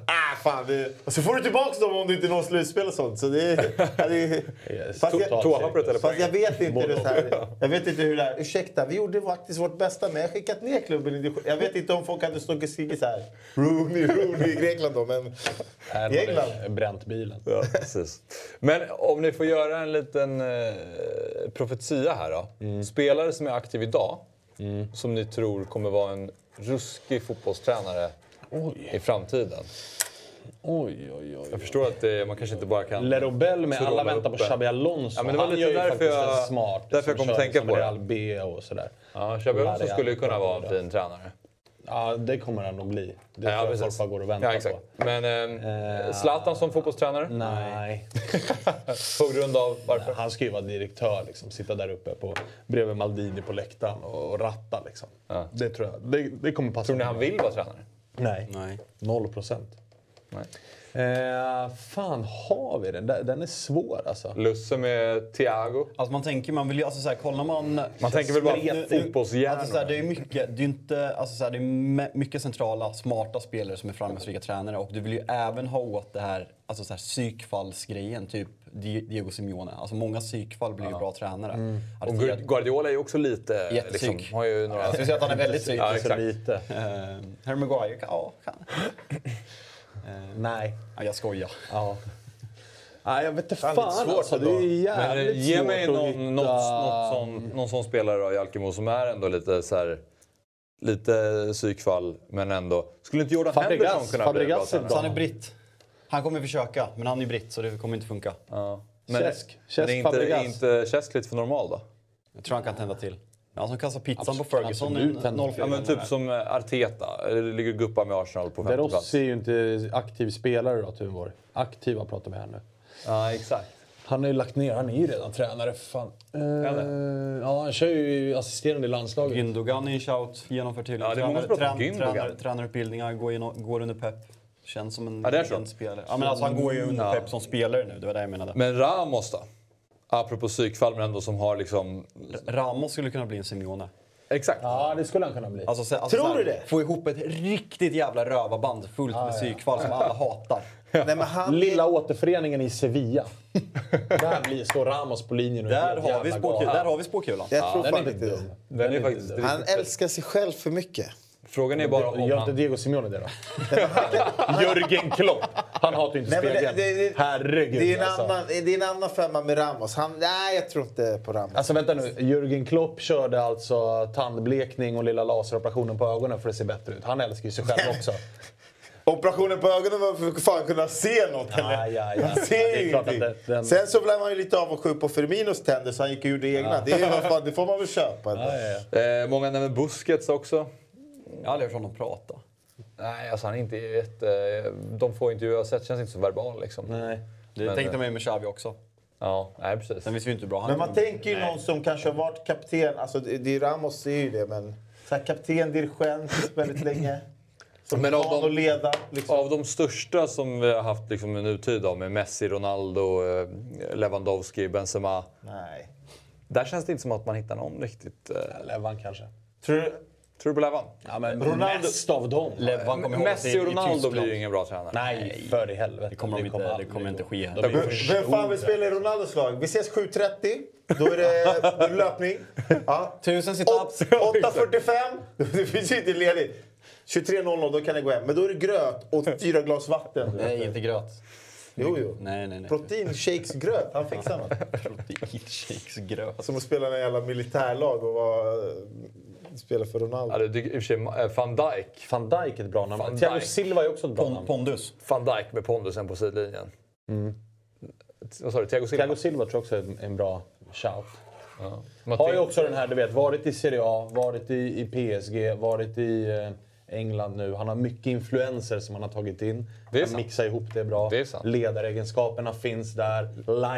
ah, fan. Det... Och så får du tillbaka dem om du inte når slutspel och sånt. Så det är... Ja, det. Yes. Fast jag- Toapappret eller Fast jag vet inte det här. Jag vet inte hur det är. Ursäkta, vi gjorde faktiskt vårt bästa men jag har skickat ner klubben i Jag vet inte om folk hade stått och skrikit så här. Rooney, Rooney i Grekland då, men Här i har England. bränt bilen. Ja, [LAUGHS] precis. Men om ni får göra en liten eh, profetia här då. Spelare som är aktiv idag, som ni tror kommer vara en ruskig fotbollstränare i framtiden. Oj, oj, oj. Jag förstår att det, man kanske inte bara kan... Lerobel med alla väntar på. Xabi Alonso. Ja, men det var Han lite gör ju därför faktiskt jag- en smart. därför jag kom att tänka på det. Real B och sådär. Ja, Xabi Alonso skulle ju kunna vara en fin tränare. Ja, det kommer han nog bli. Det Ja, tror jag folk bara går och väntar ja, exakt. på. Men eh, Eh, Zlatan som fotbollstränare? Nej. [LAUGHS] På grund av varför? Han ska ju vara direktör, liksom. sitta där uppe på, bredvid Maldini på läktaren och, och ratta. Liksom. Ja. Det tror jag. Det, det kommer passa Tror ni han vill vara tränare? Nej. Nej. Noll procent. Eh, fan, har vi den? Den är svår alltså. Lusse med Thiago. Alltså man tänker, man vill ju, alltså så här, kollar man... Man tänker väl bara fotbollshjärnor. Alltså det är mycket, det är inte, alltså så här, det är mycket centrala, smarta spelare som är framgångsrika tränare och du vill ju även ha åt det här, alltså så här psykfallsgrejen, typ Di- Diego Simeone. Alltså många psykfall blir ju bra tränare. Mm. Och Arteta- Gu- Guardiola är ju också lite... Jättepsyk. Liksom, har ju några... Jag skulle säga att han är väldigt psyk. [LAUGHS] Ja, Så exakt. lite. Eh, Harry Maguire, ja, kan. [LAUGHS] Nej. Ja, jag skojar. Ja. Nej, jag vet inte Fan, svårt alltså. Det är ändå. Men jävligt eh, ge svårt mig att någon, hitta... något, något sån, någon sån spelare då, Jalkemo, som är ändå lite så här... Lite psykfall, men ändå. Skulle inte Jordan Fabregas. Henderson kunna bli bra Fabregas är tränare? Så han är britt. Han kommer försöka, men han är britt så det kommer inte funka. Ja. Men, Käsk. men Käsk är inte, är inte Käsk lite för normal då? Jag tror han kan tända till. Han som kastar pizzan Absolut, på Ferguson absolut till. Ja, 04 men typ som eh, Arteta. Eller ligger och guppar med Arsenal på femte plats. Verossi är ju inte aktiv spelare då, Thunborg. Aktiva pratar vi här nu. Ja, exakt. Han har ju lagt ner, han är ju redan tränare för fan. Eh, ja, han kör ju assisterande i landslaget. Gündogan är en shout, genomför tydligen. Ja, det är många som pratar om Gündogan. Tränarutbildningar, går, in, går under pepp. Känns som en Ja, egen spelare. Ja, men alltså, han går ju under Ja. pepp som spelare nu, det var det jag menade. Men Ramos då? Apropå psykfall, men ändå som har liksom... Ramos skulle kunna bli en Simeone. Exakt. Ja, det skulle han kunna bli. Alltså, så- alltså, Tror här, du det? Få ihop ett riktigt jävla rövarband fullt med psykfall som alla hatar. [LAUGHS] Nej, men han, Lilla återföreningen i Sevilla. [LAUGHS] Där blir, står Ramos på linjen Där har, vi spåkul, där har vi spåkulan. jag tror Den är fan inte inte dum. Den är faktiskt riktigt Han älskar sig själv för mycket. Frågan är bara om Gör inte han... Diego Simeone det då? [LAUGHS] Jörgen Klopp. Han hatar ju inte spegeln. det, det, det, Herregud det, är en alltså. annan, det är en annan femma med Ramos. Han, nej, jag tror inte på Ramos. Alltså vänta nu, Jörgen Klopp körde alltså tandblekning och lilla laseroperationen på ögonen för att se bättre ut. Han älskar ju sig själv också. [LAUGHS] Operationen på ögonen var för fan kunna se något. Ja, eller? ja, ja. Ser ju ingenting. den- Sen så blev man ju lite avundsjuk på Firminos tänder så han gick och gjorde egna. Det, är, fan, det får man väl köpa. ändå. Eh, många nämner Busquets också. Jag har aldrig hört honom prata. Nej, alltså han är inte jätte... De få intervjuer jag har sett känns inte så verbal liksom. Nej. Det Men, tänkte eh, man ju med Xavi också. Ja, nej precis. Sen visste vi inte bra han Men man tänker ju någon som kanske har varit kapten. Alltså, det, Ramos är ju det, men... Så här, kapten, dirigent väldigt länge. Som Men av de- leda. Liksom. Av de största som vi har haft liksom, i nutid då, med Messi, Ronaldo, eh, Lewandowski, Benzema. Nej. Där känns det inte som att man hittar någon riktigt... Eh, Levan kanske. Tror du... tror du på Levan? Ja, men Ronaldo- mest av dem. Levan kommer Messi och Ronaldo blir ju ingen bra tränare. Nej, för i helvete. Det kommer, de inte, det kommer inte ske. De är Vem, fan vill spela i Ronaldos lag? Vi ses 7.30. Då är det, då är det löpning. Ja. Tusen situps. 8.45. Det finns ju inte ledigt. 23.00 då kan det gå hem. Men då är det gröt och fyra glas vatten. Nej, inte gröt. Jo, jo. Nej, nej, nej. Proteinshakesgröt. Han fixar något. [LAUGHS] Proteinshakesgröt. Som att spela i jävla militärlag och vara, spela för Ronaldo. Ja, det i och för sig eh, van Dijk. Van Dijk är ett bra namn. Van Thiago Dijk. Silva är också ett bra namn. pondus. Van Dijk med pondusen på sidlinjen. Vad sa du? Thiago Silva? Thiago Silva tror jag också är en- bra shout. Man Har ju också den här, du vet, varit i Serie A, varit i, i PSG, varit i eh, England nu. Han har mycket influenser som han har tagit in. Det är han sant. mixar ihop det bra. Det är sant. Ledaregenskaperna finns där.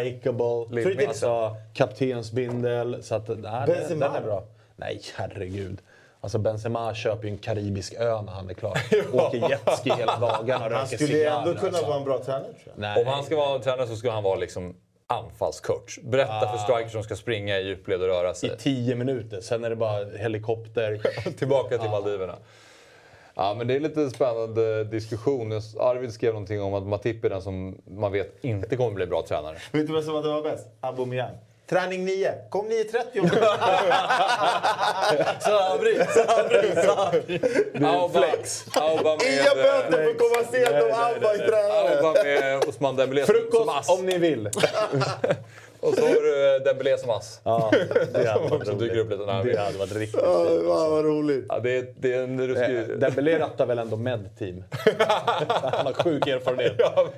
Likeable. Alltså, kaptensbindel. Så att, nej, den, är bra. Nej, herregud. Alltså Benzema köper ju en karibisk ö när han är klar. [LAUGHS] Åker jetski hela dagarna och Han skulle ju ändå cigarr, kunna alltså. vara en bra tränare tror jag. Nej. Om han ska vara tränare så ska han vara liksom anfallscoach. Berätta för strikers som ska springa i djupled och röra I sig. tio minuter, sen är det bara helikopter. [LAUGHS] Tillbaka till Maldiverna. Ja, men det är lite spännande diskussion. Arvid skrev någonting om att Matip är den som man vet inte kommer bli bra tränare. Vet du vem som hade varit bäst? Aubameyang. Träning 9. Kom 9.30 Sabri, Sabri, Sabri. Auba, Auba med, Inga böter för att komma sent om Abba är tränare. Auba med Osman Dembélé som, som Frukost ass. om ni vill. [LAUGHS] Och så har du eh, Dembélé som ass. Ja, det hade varit [LAUGHS] Som dyker upp lite när Det hade varit riktigt Ja, fint. vad vad roligt. Ja, det, är, det är en Eh, ruskig... Dembélé rattar väl ändå med-team? [LAUGHS] Han har sjuk erfarenhet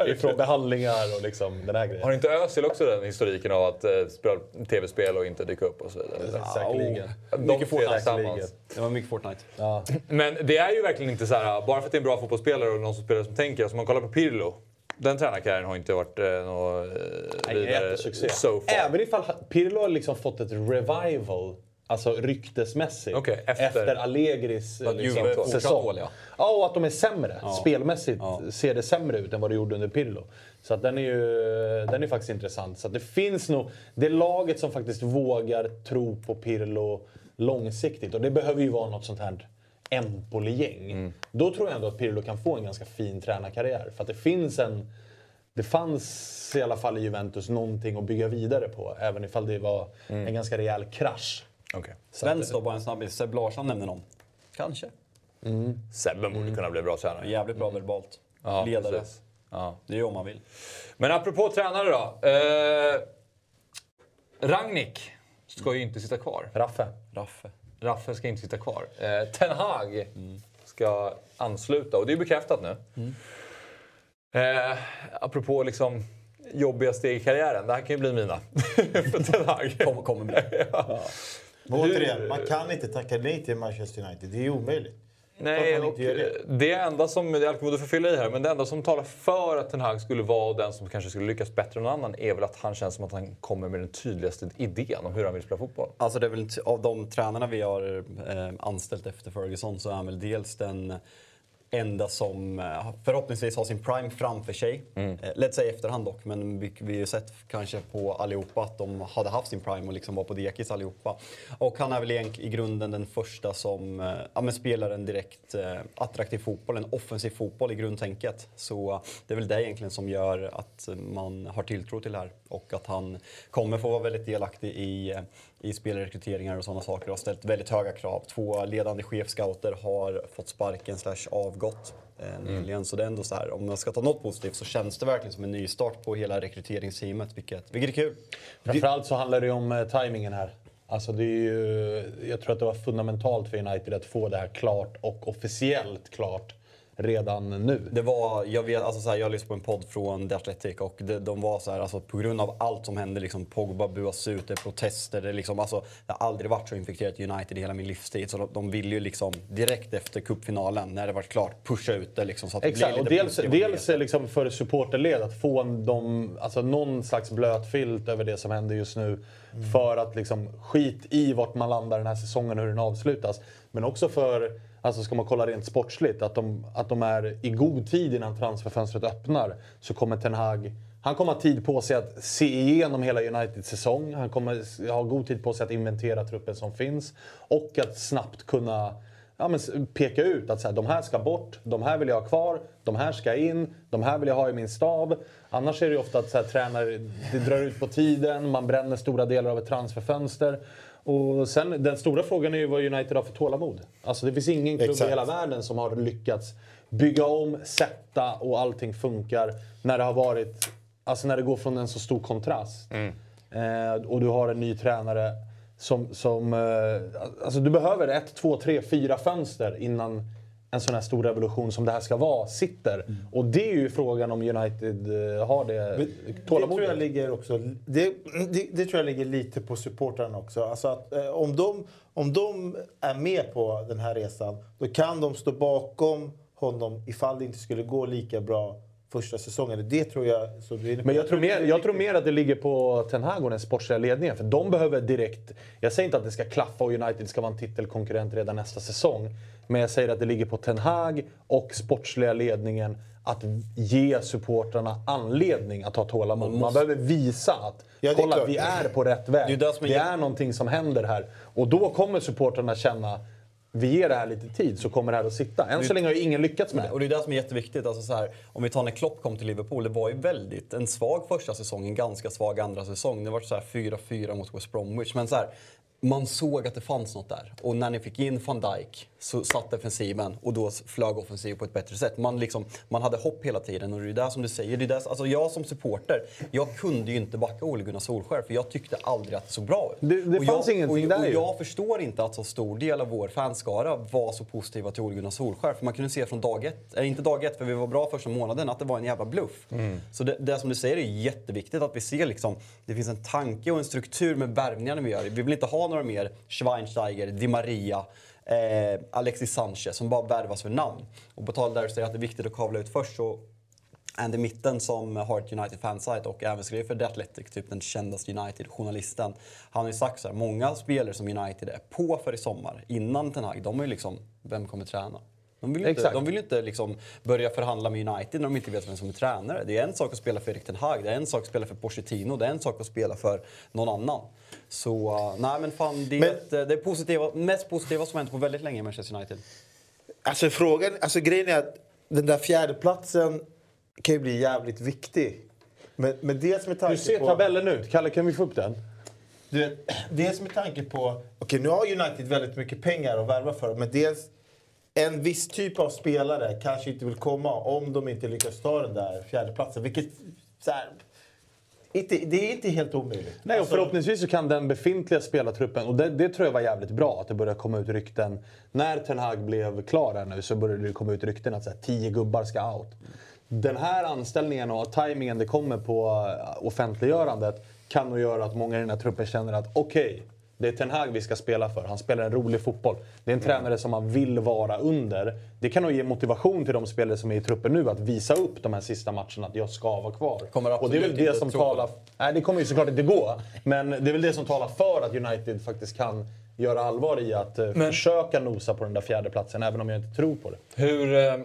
ifrån behandlingar och liksom den här grejen. Har inte Özil också den historiken av att eh, spela tv-spel och inte dyka upp och så vidare? Säkerligen. De Mycket Fortnite. tillsammans. Det var mycket Fortnite. Ja. Men det är ju verkligen inte så här, bara för att det är en bra fotbollsspelare och någon som spelar som tänker. Alltså man kollar på Pirlo. Den tränarkarriären har inte varit eh, något eh, vidare so far. Även ifall Pirlo har liksom fått ett revival Alltså ryktesmässigt. Okej, efter- Allegris Att liksom, säsong. dåliga. Ja, och att de är sämre. Spelmässigt Ja. ser det sämre ut än vad det gjorde under Pirlo. Så att den är ju den är faktiskt intressant. Så det finns nog... Det laget som faktiskt vågar tro på Pirlo långsiktigt. Och det behöver ju vara något sånt här Empoli-gäng. Då tror jag ändå att Pirlo kan få en ganska fin tränarkarriär. För att det finns en... Det fanns i alla fall i Juventus någonting att bygga vidare på. Även ifall det var en ganska rejäl krasch. Okej. Svensk då, bara en snabbis. Seb Larsson nämner någon. Kanske. Sebbe borde kunna bli bra tränare. Jävligt bra verbalt. Ja, Ledare. precis. Ja. Det är ju om man vill. Men apropå tränare då. Eh, Rangnick ska ju inte sitta kvar. Raffe. Raffe. Raffe ska inte sitta kvar. Eh, Ten Hag ska ansluta och det är bekräftat nu. Eh, apropå liksom jobbiga steg i karriären. Det här kan ju bli mina. [LAUGHS] För Ten Hag. Kommer, kommer bli. [LAUGHS] ja. Men återigen, man kan inte tacka nej till Manchester United. Det är omöjligt. Nej, och det. det enda som, det är alkohol för att fylla i här, men det enda som talar för att Ten Hag skulle vara den som kanske skulle lyckas bättre än någon annan är väl att han känns som att han kommer med den tydligaste idén om hur han vill spela fotboll. Alltså det är väl av de tränarna vi har eh, anställt efter Ferguson så är han väl dels den enda som eh, förhoppningsvis har sin prime framför sig. Eh, lätt säga i efterhand dock, men vi, vi har ju sett kanske på allihopa att de hade haft sin prime och liksom var på dekis allihopa. Och han är väl i grunden den första som eh, ja, spelar en direkt attraktiv fotboll, en offensiv fotboll i grundtänket. Så det är väl det egentligen som gör att man har tilltro till det här och att han kommer få vara väldigt delaktig i, i spelrekryteringar och sådana saker och har ställt väldigt höga krav. Två ledande chefscouter har fått sparken slash avgått eh, nyligen. Så det är ändå så här, om man ska ta något positivt så känns det verkligen som en nystart på hela rekryteringsteamet, vilket, vilket är kul. Framförallt så handlar det ju om eh, tajmingen här. Alltså det är ju, jag tror att det var fundamentalt för United att få det här klart och officiellt klart redan nu. Det var, jag, vet, alltså så här, jag lyssnade på en podd från The Athletic och det, de var så här, alltså, på grund av allt som hände, liksom, Pogba buas ut, det är protester, det, liksom, alltså, det har aldrig varit så infekterat United i hela min livstid. Så de, de ville ju liksom direkt efter cupfinalen, när det var klart, pusha ut det liksom, så att det Exakt, blir och dels, dels liksom för supporterled att få en, de, alltså någon slags blöt filt över det som händer just nu. För att liksom skit i vart man landar den här säsongen och hur den avslutas. Men också för, alltså ska man kolla rent sportsligt, att de, att de är i god tid innan transferfönstret öppnar. Så kommer Ten Hag han kommer ha tid på sig att se igenom hela Uniteds säsong. Han kommer ha god tid på sig att inventera truppen som finns. Och att snabbt kunna ja, men peka ut att så här, de här ska bort, de här vill jag ha kvar, de här ska in, de här vill jag ha i min stab. Annars är det ju ofta att så här, tränare, det drar ut på tiden, man bränner stora delar av ett transferfönster. Och sen, den stora frågan är ju vad United har för tålamod. Alltså det finns ingen klubb Exakt. i hela världen som har lyckats bygga om, sätta och allting funkar när det har varit, alltså när det går från en så stor kontrast. Eh, och du har en ny tränare som, som eh, alltså du behöver ett, två, tre, fyra fönster innan en sån här stor revolution som det här ska vara sitter. Och det är ju frågan om United eh, har det Men Det tror tålamodet. jag ligger också... Det, det, det tror jag ligger lite på supportrarna också. Alltså att, eh, om, de, om de är med på den här resan, då kan de stå bakom honom ifall det inte skulle gå lika bra första säsongen. Det tror jag... Men jag tror, mer, jag tror mer att det ligger på Ten Hag och den sportsliga ledningen. För de behöver direkt... Jag säger inte att det ska klaffa och United ska vara en titelkonkurrent redan nästa säsong. Men jag säger att det ligger på Ten Hag och sportsliga ledningen att ge supportrarna anledning att ha tålamod. Man, behöver visa att Ja, kolla, klart. vi är på rätt väg. Det är det som är någonting som händer här. Och då kommer supportrarna känna vi ger det här lite tid så kommer det här att sitta. Än så länge har ju ingen lyckats med det. Och det är det som är jätteviktigt. Alltså så här, om vi tar när Klopp kom till Liverpool, det var ju väldigt en svag första säsong, en ganska svag andra säsong. Det var så här 4-4 mot West Bromwich. Men så här, man såg att det fanns något där. Och när ni fick in van Dijk så satt defensiven och då flög offensiv på ett bättre sätt. Man, liksom, man hade hopp hela tiden och det är det som du säger. Det är det, alltså jag som supporter, jag kunde ju inte backa Ole Gunnar Solskjaer för jag tyckte aldrig att det såg bra ut. Det- det Och fanns jag, ingenting och, där och ju. jag förstår inte att så stor del av vår fanskara var så positiva till Ole Gunnar Solskjaer. För man kunde se från dag ett, eller inte dag ett för vi var bra första månaden, att det var en jävla bluff. Så det, det som du säger är jätteviktigt att vi ser liksom, det finns en tanke och en struktur med värvningarna vi gör. Vi vill inte ha några mer Schweinsteiger, Di Maria, eh, Alexis Sanchez som bara värvas för namn. Och på tal där du säger att det är viktigt att kavla ut först så Andy Mitten som har ett United fansite och även skriver för The Athletic, typ den kändaste United-journalisten. Han har ju sagt så här, många spelare som United är på för i sommar, innan Ten Hag, de är ju liksom, vem kommer träna? De vill ju inte, de vill inte liksom börja förhandla med United när de inte vet vem som är tränare. Det är en sak att spela för Erik Ten Hag, det är en sak att spela för Pochettino, det är en sak att spela för någon annan. Så uh, nej men fan, det är, Men- ett, eh, det är positiva, mest positiva som hänt på väldigt länge i Manchester United. Alltså frågan, alltså grejen är att den där fjärdeplatsen kan ju bli jävligt viktig. Men, men dels med tanke Hur ser på... tabellen ut? Kalle, kan vi få upp den? Du dels med tanke på... Okej, nu har United väldigt mycket pengar att värva för. Men dels en viss typ av spelare kanske inte vill komma om de inte lyckas ta den där fjärdeplatsen. Vilket... Så här, inte, det är inte helt omöjligt. Nej, och Alltså, förhoppningsvis så kan den befintliga spelartruppen, och det, det tror jag var jävligt bra att det började komma ut rykten. När Ten Hag blev klar här nu så började det komma ut rykten att så här, tio gubbar ska out. Den här anställningen och tajmingen det kommer på eh, offentliggörandet kan nog göra att många i den här truppen känner att okej, det är Ten Hag vi ska spela för. Han spelar en rolig fotboll. Det är en tränare som man vill vara under. Det kan nog ge motivation till de spelare som är i truppen nu att visa upp de här sista matcherna att jag ska vara kvar. Kommer och det är väl det som talar... Nej, det kommer ju såklart inte gå. Men det är väl det som talar för att United faktiskt kan göra allvar i att eh, försöka nosa på den där fjärde platsen även om jag inte tror på det. Hur, eh,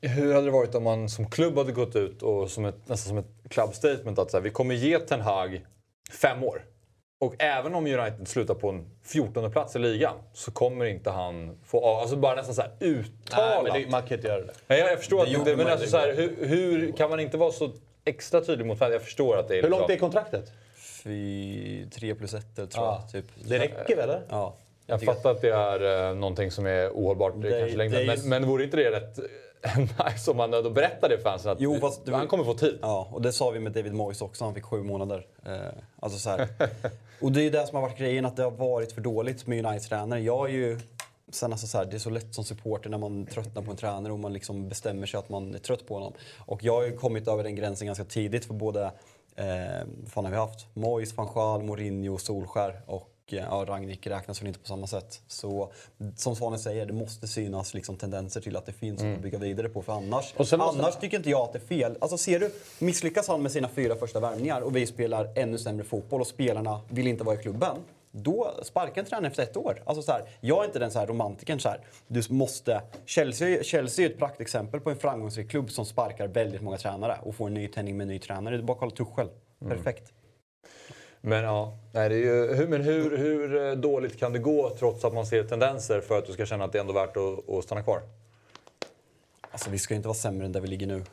hur hade det varit om man som klubb hade gått ut och som ett, nästan som ett club statement att så här, vi kommer ge Ten Hag fem år. Och även om United slutar på en 14 plats i ligan så kommer inte han få... Alltså bara nästan så här uttalat. Nej, men det, man kan inte göra det. Nej, jag, jag förstår att gjorde det, men alltså så här, hur, hur kan man inte vara så extra tydlig mot fans? Jag förstår att det är Hur långt är liksom, kontraktet? Fy, 3 plus 1 tror jag. Ja. Typ. Det räcker väl? eller? Ja. Jag fattar att det är eh, någonting som är ohållbart Det- kanske längre. det Men, just- men vore inte det rätt [LAUGHS] nice om man ändå berättade för fansen att Jo, det var- han kommer få tid? Ja, och det sa vi med David Moyes också. Han fick sju månader. Eh, alltså så här. [LAUGHS] Och det är ju det som har varit grejen, att det har varit för dåligt med United-tränare. Jag är ju... Sen alltså så här, det är så lätt som supporter när man tröttnar på en tränare och man liksom bestämmer sig att man är trött på honom. Och jag har ju kommit över den gränsen ganska tidigt för både, eh, fan har vi haft? Moyes, van Gaal, Mourinho, Solskär och eh, ja, Rangnick räknas väl inte på samma sätt. Så som Svanen säger, det måste synas liksom tendenser till att det finns något att bygga vidare på. För annars, annars tycker inte jag att det är fel. Alltså ser du, misslyckas han med sina fyra första värvningar och vi spelar ännu sämre fotboll och spelarna vill inte vara i klubben. Då sparkar en tränare efter ett år. Alltså så här, jag är inte den så här romantikern så här. Du måste... Chelsea, Chelsea är ett praktexempel på en framgångsrik klubb som sparkar väldigt många tränare och får en ny tändning med en ny tränare. Det är bara kolla Tuchel. Perfekt. Men ja, nej, det är ju, hur, men hur, hur eh, dåligt kan det gå trots att man ser tendenser för att du ska känna att det är ändå värt att, att stanna kvar? Alltså vi ska ju inte vara sämre än där vi ligger nu.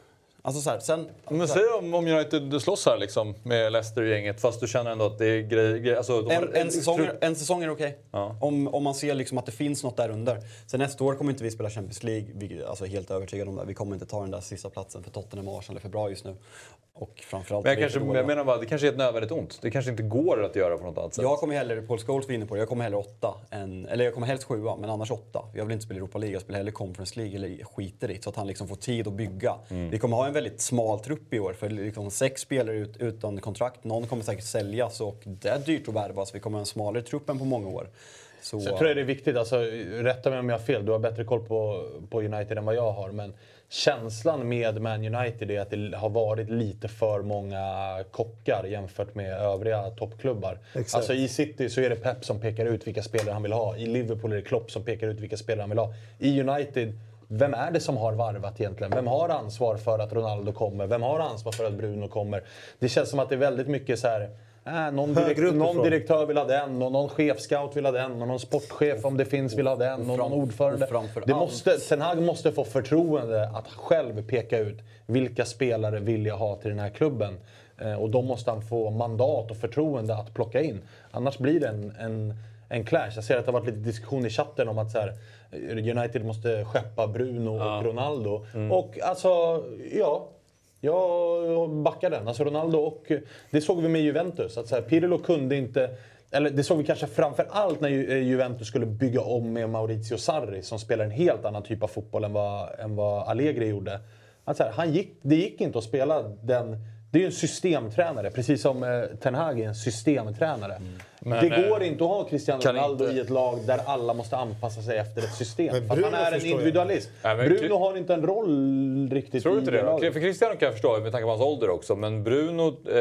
Alltså så här, sen... Men säg om, om United slåss här liksom med Leicester i gänget fast du känner ändå att det är grejer... Grej, alltså, de har- En, en, säsong, är- en säsong är okej. Ja. Om, om man ser liksom att det finns något där under. Sen nästa år kommer inte vi spela Champions League. Vi alltså helt övertygade om det. Vi kommer inte ta den där sista platsen för Tottenham och Arsenal är för bra just nu. Och framförallt Men jag, kanske, jag menar bara, det kanske är ett nödvändigt ont. Det kanske inte går att göra på något annat sätt. Jag kommer hellre, Paul Scholes var inne på det, jag kommer hellre åtta. Än, eller jag kommer helst sjua, men annars åtta. Jag vill inte spela Europa League, jag spelar hellre Conference League eller skiter i det. Så att han liksom får tid att bygga. Mm. Vi kommer ha en väldigt smal trupp i år. För liksom sex spelare ut, utan kontrakt. Någon kommer säkert säljas och det är dyrt att värva. Så vi kommer ha en smalare trupp än på många år. Så, Så jag tror jag det är viktigt, alltså, rätta mig om jag har fel, du har bättre koll på, på United än vad jag har. Men känslan med Man United är att det har varit lite för många kockar jämfört med övriga toppklubbar. Exakt. Alltså i City så är det Pep som pekar ut vilka spelare han vill ha. I Liverpool är det Klopp som pekar ut vilka spelare han vill ha. I United, vem är det som har varvat egentligen? Vem har ansvar för att Ronaldo kommer? Vem har ansvar för att Bruno kommer? Det känns som att det är väldigt mycket så här. Äh, någon, direkt, någon direktör vill ha den, och någon chefscout vill ha den, och någon sportchef om det finns vill ha den, och någon ordförande. Det måste, Ten Hag måste få förtroende att själv peka ut vilka spelare vill jag ha till den här klubben. Eh, och då måste han få mandat och förtroende att plocka in. Annars blir det en, en, en clash. Jag ser att det har varit lite diskussion i chatten om att så här, United måste skeppa Bruno och Ronaldo. Och alltså, ja. Jag backar den. Alltså Ronaldo och... Det såg vi med Juventus. Att så här, Pirlo kunde inte... Eller det såg vi kanske framför allt när eh, Juventus skulle bygga om med Maurizio Sarri som spelar en helt annan typ av fotboll än vad, än vad Allegri gjorde. Att så här, han gick, det gick inte att spela den... Det är ju en systemtränare, precis som eh, Ten Hag är en systemtränare. Men, det eh, går inte att ha Cristiano Ronaldo inte- i ett lag där alla måste anpassa sig efter ett system. Men För att han Bruno är en jag. individualist. Nej, men Bruno har inte en roll riktigt Tror du i inte det? laget. För Cristiano kan jag förstå med tanke på hans ålder också. Men Bruno eh,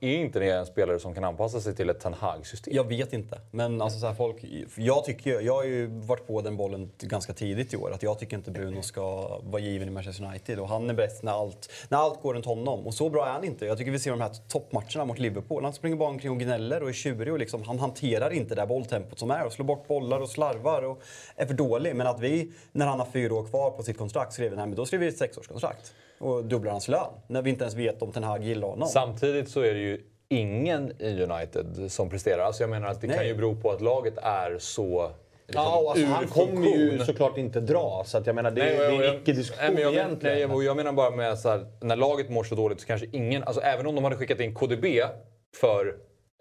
är inte en spelare som kan anpassa sig till ett Ten Hag-system. Jag vet inte. Men alltså så här, folk, jag, tycker, jag har ju varit på den bollen ganska tidigt i år. Att jag tycker inte Bruno ska vara given i Manchester United. Och han är bäst när allt, när allt går runt honom. Och så bra är han inte. Jag tycker vi ser de här toppmatcherna mot Liverpool. Han springer bara omkring och gnäller och är tjurig. Och liksom, han hanterar inte det bolltempot som är. Och slår bort bollar och slarvar och är för dålig. Men att vi, när han har fyra år kvar på sitt kontrakt, skriver nej, men då skriver vi ett sexårskontrakt. Och dubblar hans lön. När vi inte ens vet om Ten Hag gillar honom. Samtidigt så är det ju ingen i United som presterar. Alltså jag menar att det Nej. kan ju bero på att laget är så liksom, Ja, alltså, han kommer ju såklart inte dra. Så att jag menar, det, Nej, det är jag- en icke-diskussion nej, jag, egentligen. Nej, och jag menar bara med så här, när laget mår så dåligt så kanske ingen, alltså även om de hade skickat in KDB för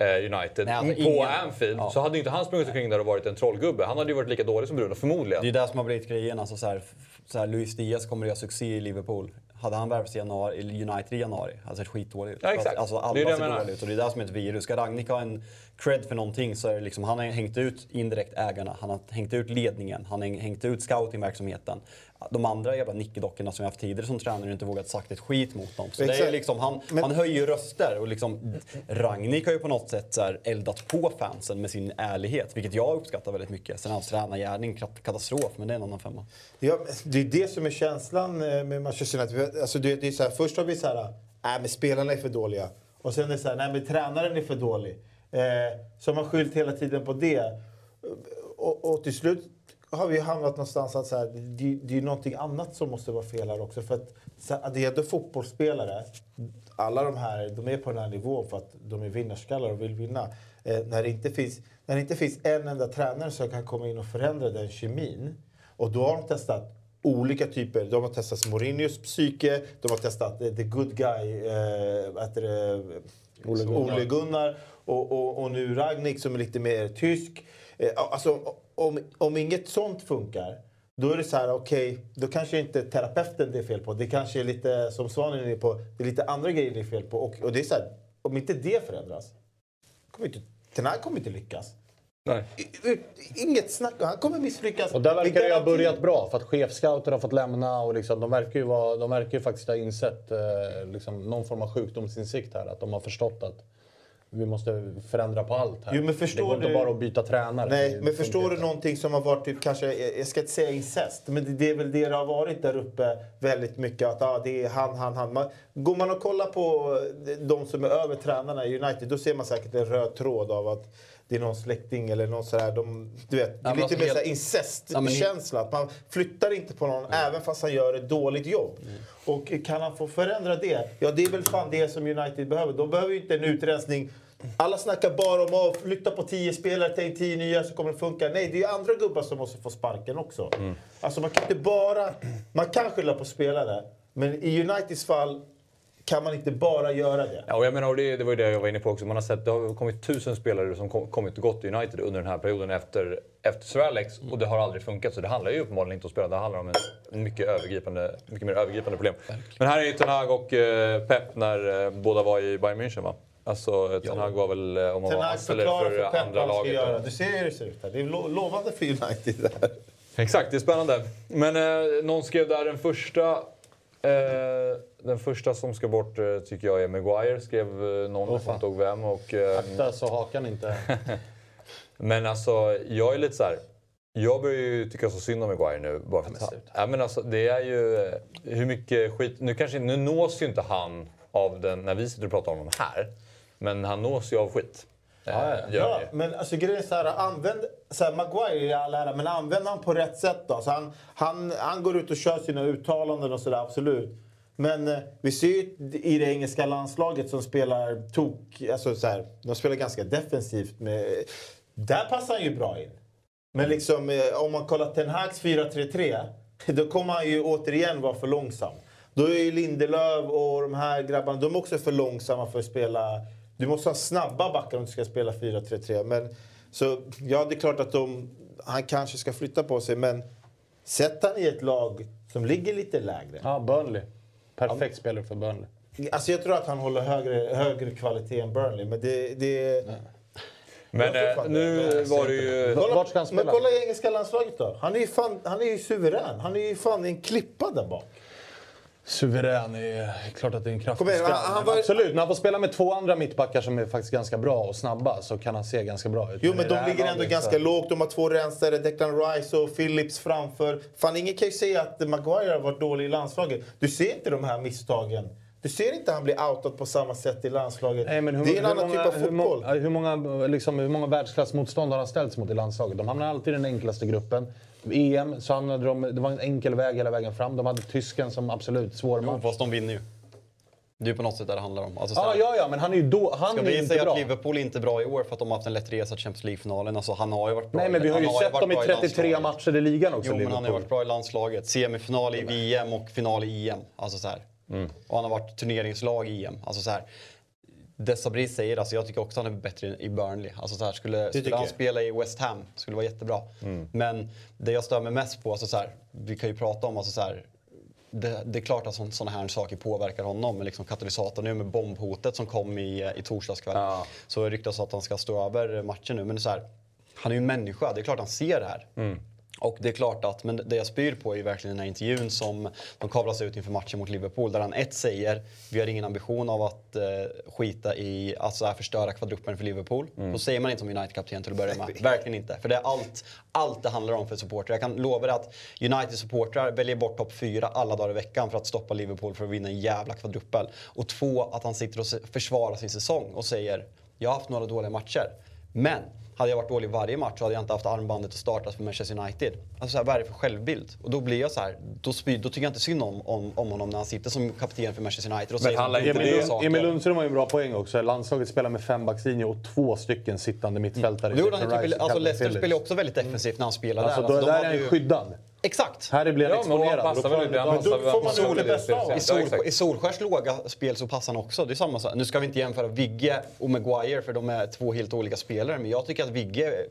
United Nej, alltså på ingen- Anfield Ja. så hade inte han sprungit omkring där och varit en trollgubbe. Han hade ju varit lika dålig som Bruno, förmodligen. Det är det som har blivit grejen. Alltså så här, så här, Luis Diaz kommer att göra succé i Liverpool. Hade han värvats i januari, United i januari hade sett skitdålig ut. Ja, exakt. Alltså, alla Det är det ser dåliga ut och det är det som är ett virus. Ska Ragnik ha en cred för någonting så är det liksom, han har hängt ut indirekt ägarna, han har hängt ut ledningen, han har hängt ut scoutingverksamheten. De andra jävla nickedockorna som vi haft tidigare som tränare inte vågat sagt ett skit mot dem. Så det är liksom, han, Men- han höjer röster och liksom, Ragnik har ju på något sätt så eldat på fansen med sin ärlighet, vilket jag uppskattar väldigt mycket. Sen hans tränargärning, kat- katastrof, men det är en annan femma. Ja, det är det som är känslan eh, med Manchester United. Alltså, det, det är så här, först har vi så här, nej men spelarna är för dåliga. Och sen är det så här, nej men tränaren är för dålig. Eh, så man skyllt hela tiden på det. Och, och till slut har vi hamnat någonstans att så här, det, det är någonting annat som måste vara fel här också. För att, ändå fotbollsspelare. Alla de här, de är på den här nivån för att de är vinnarskallar och vill vinna. Eh, när, det inte finns, när det inte finns en enda tränare som kan komma in och förändra den kemin. Och då har de testat olika typer. De har testat Mourinhos psyke, de har testat eh, the good guy, eh? Ole Gunnar, Ole Gunnar och, och, och nu Ragnik som är lite mer tysk. Eh, alltså, om, om inget sånt funkar, då är det så här, okej, då kanske inte terapeuten det är fel på. Det kanske är lite, som Svanen är på, det är lite andra grejer det är fel på. Och, och det är så här, om inte det förändras, kommer inte, den här kommer inte lyckas. Nej. Inget snack, han kommer misslyckas. Och där verkar det ha börjat bra för att chefscouter har fått lämna och liksom, de, verkar ju vara, de verkar ju faktiskt ha insett eh, liksom, någon form av sjukdomsinsikt här. Att de har förstått att vi måste förändra på allt här. Jo, men förstår det går inte du- bara att byta tränare. Nej, men förstår du inte. någonting som har varit typ kanske, jag ska inte säga incest, men det, det är väl det det har varit där uppe väldigt mycket. Att ah, det är han, han, han. Man, går man och kollar på de som är över tränarna i United, då ser man säkert en röd tråd av att det är någon släkting eller någon sådär. De, du vet, det är lite mer helt- incestkänsla. Att man flyttar inte på någon även fast han gör ett dåligt jobb. Och kan han få förändra det, ja det är väl fan det som United behöver. De behöver ju inte en utrensning. Alla snackar bara om att flytta på tio spelare, ta in tio nya så kommer det funka. Nej, det är ju andra gubbar som måste få sparken också. Alltså man kan inte bara... Man kan skylla på spelare, men i Uniteds fall kan man inte bara göra det. Ja, och jag menar, och det, det var ju det jag var inne på också. Man har sett, det har kommit tusen spelare som kom, kommit och gått i United under den här perioden efter, efter Sir Alex och det har aldrig funkat. Så det handlar ju uppenbarligen inte om spelare, det handlar om en, mycket, övergripande, mycket mer övergripande problem. Men här är ju Ten Hag och eh, Pep när eh, båda var i Bayern München va? Alltså Ten Hag var väl, eh, om man var för, för Pep andra laget. göra. Du ser hur det ser ut här. Det är lo- lovande för United. Där. Exakt, det är spännande. Men eh, någon skrev där den första eh, den första som ska bort eh, tycker jag är Maguire, skrev eh, någon, kommer inte ihåg vem. Och, eh, Akta så hakan inte... [LAUGHS] Men alltså, jag är lite så här. Jag börjar ju tycka så synd om Maguire nu. Bara för att ja, men alltså, det är ju hur mycket skit... Nu, kanske, nu nås ju inte han av den när vi sitter och pratar om honom här. Men han nås ju av skit. Ja, han ju. men alltså grejen är så här, använd, så här, Maguire i all ära, men använd han på rätt sätt då. Så han, han, han går ut och kör sina uttalanden och sådär, absolut. Men eh, vi ser ju i det engelska landslaget som spelar tok, alltså så här, de spelar ganska defensivt. Med, där passar han ju bra in. Men liksom, eh, om man kollar Ten Hags 4-3-3, då kommer han ju återigen vara för långsam. Då är ju Lindelöf och de här grabbarna, de är också för långsamma för att spela... Du måste ha snabba backar om du ska spela 4-3-3. Men, så ja, det är klart att de, han kanske ska flytta på sig, men sätt han i ett lag som ligger lite lägre. Ja, Burnley. Perfekt spelare för Burnley. Alltså jag tror att han håller högre, högre kvalitet än Burnley, men det... det Men eh, nu det. var det ju... Vart ska han Men kolla engelska landslaget då. Han är ju, fan, han är ju suverän. Han är ju fan en klippa där bak. Suverän är klart att det är en kraftig Men var- Absolut, när han får spela med två andra mittbackar som är faktiskt ganska bra och snabba så kan han se ganska bra ut. Jo, men det de ligger ändå ganska så- lågt. De har två rensare, Declan Rice och Phillips framför. Fan, ingen kan ju säga att Maguire har varit dålig i landslaget. Du ser inte de här misstagen. Du ser inte att han blir outad på samma sätt i landslaget. Nej, men hur, det är en hur annan många, typ av hur, fotboll. ja, hur många, liksom, hur många världsklassmotstånd har han ställts mot i landslaget? De hamnar alltid i den enklaste gruppen. EM så hamnade de, det var en enkel väg hela vägen fram. De hade tysken som absolut svår Jo, match. fast de vinner ju. Det är ju på något sätt det det handlar om. Alltså, så Ja, ja, men han är ju då, han Ska vi inte säga bra. att Liverpool är inte bra i år för att de har haft en lätt resa till Champions League-finalen? Alltså, han har ju varit bra Nej, men vi har ju sett dem i bra 33 landslaget. matcher i ligan också, Jo, men han har ju Liverpool. varit bra i landslaget. Semifinal i VM och final i EM. Alltså så. Mm. Och han har varit turneringslag i EM. Alltså så här. Desabri säger, alltså jag tycker också han är bättre i Burnley. Alltså så här, skulle, skulle han spela i West Ham skulle det vara jättebra. Mm. Men det jag stör mig mest på, alltså så här, vi kan ju prata om, alltså så här, det, det är klart att sådana här saker påverkar honom. Men liksom katalysatorn nu med bombhotet som kom i, i torsdags kväll. Ja. Så ryktas att han ska stå över matchen nu. Men det är så här, han är ju människa, det är klart han ser det här. Och det är klart att, men det jag spyr på är ju verkligen den här intervjun som de kavlas ut inför matchen mot Liverpool. Där han ett säger, vi har ingen ambition av att eh, skita i, alltså här, förstöra kvadruppen för Liverpool. Så säger man inte som United-kapten till att börja med. Verkligen inte. För det är allt, allt det handlar om för supportrar. Jag kan lova dig att United-supportrar väljer bort topp fyra alla dagar i veckan för att stoppa Liverpool för att vinna en jävla kvadruppel. Och två, att han sitter och försvarar sin säsong och säger, jag har haft några dåliga matcher. Men hade jag varit dålig varje match så hade jag inte haft armbandet att starta för Manchester United. Alltså så här, vad är det för självbild? Och då blir jag så här, då, spy, då tycker jag inte synd om, om, om honom när han sitter som kapten för Manchester United och säger inte Emil, saker. Emil Lundström har ju en bra poäng också. Landslaget spelar med fembackslinje och två stycken sittande mittfältare. Han Declan i Rice typ, alltså Leicester spelar också väldigt defensivt när han spelar Alltså, där. då, Alltså, de där är han ju- skyddad. Exakt! Här blir han Ja, men exponerad. passar väl då får man det bästa av I, Sol. I Solskärs låga spel så passar han också. Det är samma sak. Nu ska vi inte jämföra Vigge och Maguire för de är två helt olika spelare. Men jag tycker att Vigge är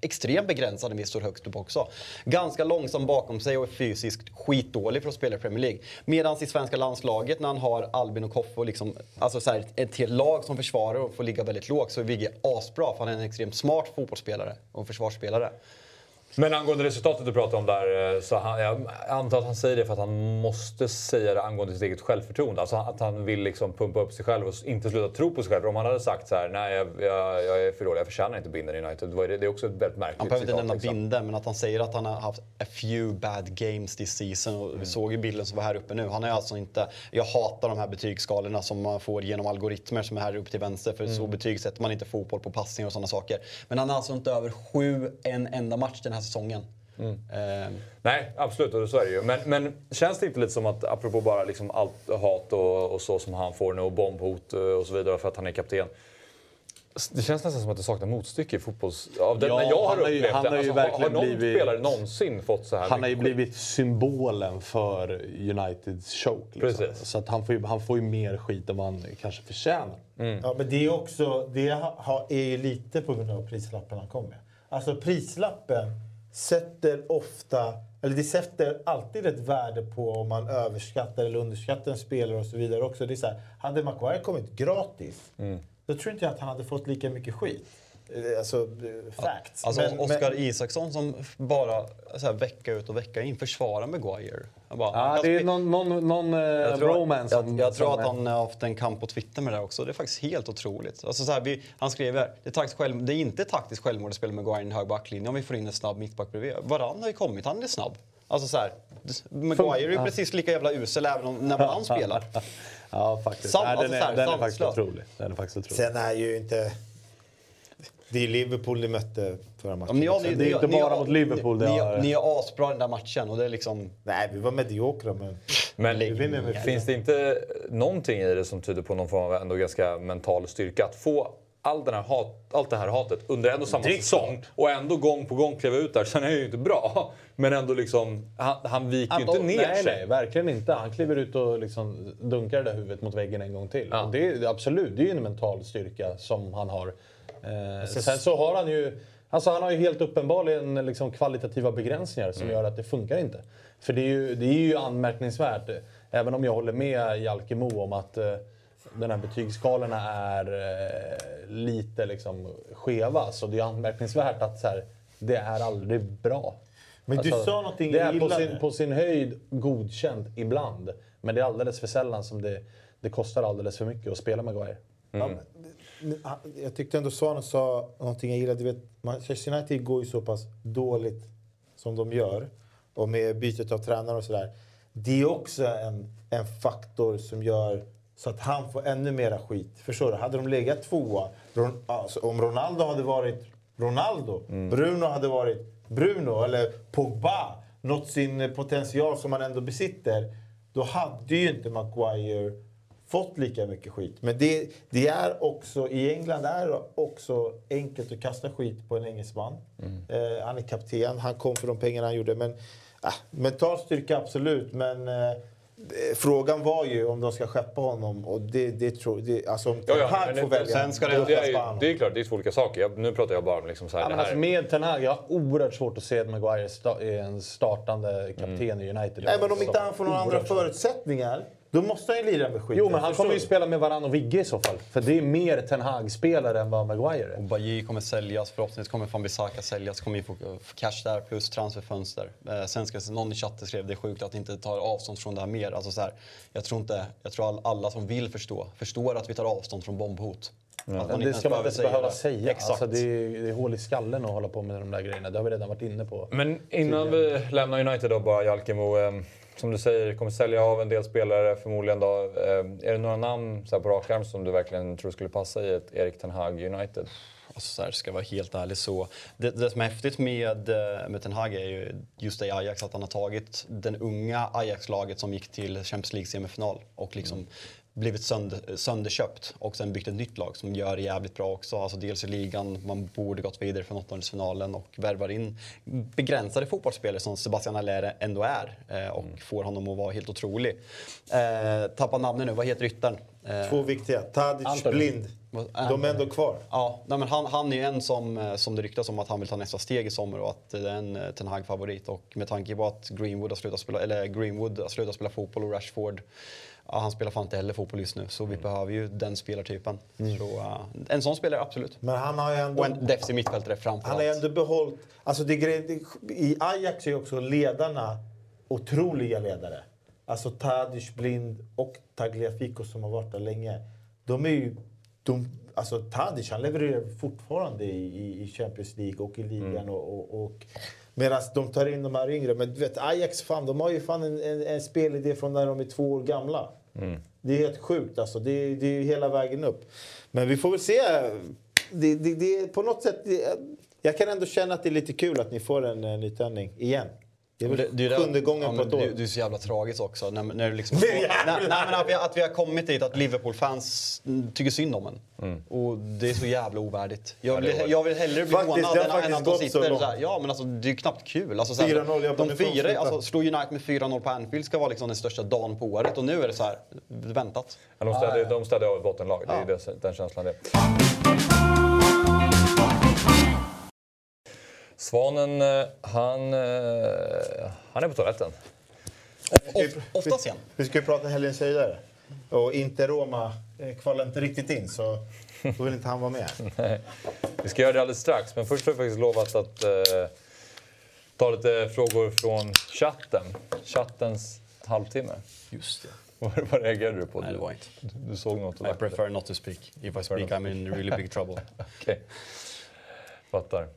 extremt begränsad när vi står högst upp också. Ganska långsam bakom sig och är fysiskt skitdålig för att spela i Premier League. Medan i svenska landslaget när han har Albin och Koffe och liksom, alltså så här, ett helt lag som försvarar och får ligga väldigt lågt så är Vigge asbra för han är en extremt smart fotbollsspelare och försvarsspelare. Men angående resultatet du pratade om där, eh, så han, jag antar att han säger det för att han måste säga det angående sitt eget självförtroende. Alltså att han vill liksom pumpa upp sig själv och inte sluta tro på sig själv. Om han hade sagt så här, nej jag, jag, jag är för dålig, jag förtjänar inte binden i United. Det, det är också ett väldigt märkligt Han behöver inte nämna liksom. binden, men att han säger att han har haft a few bad games this season. Och vi såg ju bilden som var här uppe nu. Han är alltså inte... Jag hatar de här betygsskalorna som man får genom algoritmer som är här uppe till vänster. För så betygsätter man inte fotboll på passningar och sådana saker. Men han är alltså inte över sju en enda match den här säsongen. Eh, Nej, absolut. Och så är det ju. Men, men känns det inte lite som att, apropå bara liksom allt hat och, och så som han får nu och bombhot eh, och så vidare för att han är kapten. Det känns nästan som att det saknar motstycke i fotbolls... Av det, Ja, när jag har han har ju- upplevt han det. har ju Alltså, har, har verkligen någon blivit- spelare någonsin fått så här Han har ju skit? blivit symbolen för Uniteds choke. Liksom. Precis. Så att han, får ju, han får ju mer skit än vad han kanske förtjänar. Ja, men det är också det är ju lite på grund av prislappen han kom med. Alltså prislappen sätter ofta, eller det sätter alltid ett värde på om man överskattar eller underskattar en spelare och så vidare också. Det är så här, hade Maguire kommit gratis, då tror inte jag att han hade fått lika mycket skit. Eh, Alltså, eh, facts. alltså Men- Oskar men- Isaksson som bara så här, vecka ut och vecka in försvarar Maguire. Jag bara, Ja, jag det är någon, någon, någon eh, Jag tror, bromance jag, som- jag tror att är- han har haft en kamp på Twitter med det här också. Det är faktiskt helt otroligt. Alltså så här, vi, han skriver det är, taktiskt själv, det är inte taktiskt självmord att spela med Maguire i hög backlinje om vi får in en snabb mittback bredvid. Varann har ju kommit, han är snabb. Alltså så här, Maguire är ju precis lika jävla usel även om, när han [LAUGHS] spelar. Ja, faktiskt. Sam- Nej, den, alltså så här, är, den är faktiskt otrolig. Den är faktiskt otrolig. Sen är ju inte... Det är Liverpool ni mötte förra matchen. Ja, också. ni- det är ni- inte ni- bara mot Liverpool det Ni, har- ni, är asbra i den där matchen och det är liksom... Nej, vi var mediokra men... Men med finns det inte någonting i det som tyder på någon form av ändå ganska mental styrka? Att få all den här hat, allt det här hatet under en och samma säsong och ändå gång på gång kliva ut där. Sen är det ju inte bra, men ändå liksom... Han, han viker ju inte ner nej, sig. nej, verkligen inte. Han kliver ut och liksom dunkar det där huvudet mot väggen en gång till. Ja. Och det, är- absolut, det är ju en mental styrka som han har. Eh, sen så har han ju... Alltså han har ju helt uppenbarligen liksom kvalitativa begränsningar som Mm. gör att det funkar inte. För det är ju, det är ju anmärkningsvärt, även om jag håller med Jalkemo om att eh, den här betygsskalorna är eh, lite liksom skeva. Så det är anmärkningsvärt att så här, det är aldrig bra. Men du Alltså, sa någonting Det är på sin, på sin höjd godkänt ibland. Men det är alldeles för sällan som det, det kostar alldeles för mycket att spela Maguire. Ja, men, ah, jag tyckte ändå Svanen sa någonting jag gillade. Du vet, Manchester United går ju så pass dåligt som de gör. Och med bytet av tränare och sådär. Det är också en, en faktor som gör så att han får ännu mera skit. Förstår du? Hade de legat tvåa, Ron, alltså, om Ronaldo hade varit Ronaldo, Bruno hade varit Bruno, eller Pogba, nått sin potential som han ändå besitter. Då hade ju inte Maguire fått lika mycket skit. Men det, det är också, i England är det också enkelt att kasta skit på en engelsman. Eh, han är kapten, han kom för de pengarna han gjorde. Men äh, mental styrka absolut, men eh, frågan var ju om de ska skeppa honom. Och det, det tror det, alltså om Ja, ja, Hag får det- välja. sen ska det- Det är, ju, det är klart, det är två olika saker. Jag, nu pratar jag bara om liksom så här, Ja, alltså med Ten Hag, jag har oerhört svårt att se att Maguire sta- är en startande kapten i United. Nej, men om inte han får några andra svårt. förutsättningar, då måste han ju lira med skiten. Jo, men han Förstår kommer ju spela med Varann och Vigge i så fall. För det är mer Ten Hag-spelare än vad Maguire är. Bajy kommer säljas, förhoppningsvis kommer van Bissaka säljas, kommer ju få få cash där plus transferfönster. Eh, sen ska någon i chatten skrev det är sjukt att inte tar avstånd från det här mer. Alltså så här, jag tror inte, jag tror all, alla som vill förstå, förstår att vi tar avstånd från bombhot. Inte det ska man inte ens behöva säga. Exakt. Alltså, det, är, det är hål i skallen att hålla på med de där grejerna. Det har vi redan varit inne på. Men innan vi lämnar United då bara, Jalkemo. Som du säger, kommer sälja av en del spelare förmodligen då. Eh, är det några namn så på rak arm som du verkligen tror skulle passa i ett Erik Ten Hag United? Alltså så här, ska jag vara helt ärlig så. Det, det som är häftigt med, eh, med Ten Hag är ju just det i Ajax att han har tagit den unga Ajax-laget som gick till Champions League semifinal och liksom blivit sönder, sönderköpt och sen byggt ett nytt lag som gör det jävligt bra också. Alltså dels i ligan, man borde gått vidare från åttondelsfinalen och värvar in begränsade fotbollsspelare som Sebastian Allaire ändå är eh, och får honom att vara helt otrolig. Eh, tappa namnet nu, vad heter ryttaren? Eh, Två viktiga. Tadic, Anthony. Blind. De är ändå kvar. Ja, nej, men han, han är ju en som, eh, som det ryktas om att han vill ta nästa steg i sommar och att det är en eh, Ten Hag-favorit. Och med tanke på att Greenwood har slutat spela, eller Greenwood har slutat spela fotboll och Rashford, ja, han spelar fan inte heller fotboll just nu. Så vi behöver ju den spelartypen. Så, eh, en sån spelare, absolut. Men han har ju ändå... Och en defensiv mittfältare framför Han har ju ändå behållit... Alltså det, I Ajax är ju också ledarna otroliga ledare. Alltså Tadic, Blind och Tagliafico som har varit där länge. De är ju... De, alltså Tadic han levererar fortfarande i, i, Champions League och i ligan. Och, och, och, Medan de tar in de här yngre. Men du vet, Ajax fan, de har ju fan en, en, en spelidé från när de är två år gamla. Det är helt sjukt alltså. Det, är- det är ju hela vägen upp. Men vi får väl se. Det, det, det på något sätt... Det, jag kan ändå känna att det är lite kul att ni får en uh, nytändning igen. Det är väl Det- det sjunde gången ja, på ett år. Det, det är så jävla tragiskt också. När, när det liksom, Det är jävla- nej, nej, men att, vi, att vi har kommit dit att Liverpool-fans mm, tycker synd om en. Och det är så jävla ovärdigt. Jag vill, jag vill hellre bli Faktiskt, hånad än, att de så sitter så här, Ja, men alltså det är ju knappt kul. Alltså, så här, 4-0, jag bara, de fyra, alltså, slå United med 4-0 på Anfield ska vara liksom den största dagen på året. Och nu är det så här, väntat. Ja, de städade, de städade av ett bottenlag, det är Ja. det, den känslan det är. Svanen, eh, han, eh, han är på toaletten. Of, oftast igen. Vi ska ju prata helgens höjdare. Och inte Roma eh, kvalar inte riktigt in så då vill inte han vara med. [LAUGHS] Vi ska göra det alldeles strax, men först har vi faktiskt lovat att eh, ta lite frågor från chatten. Chattens halvtimme. Just det. [LAUGHS] Vad, vad reagerade du på? Nej, det Du, var inte. du, du såg något och I prefer not to speak. If I speak I'm in really big [LAUGHS] trouble. Okej. Fattar.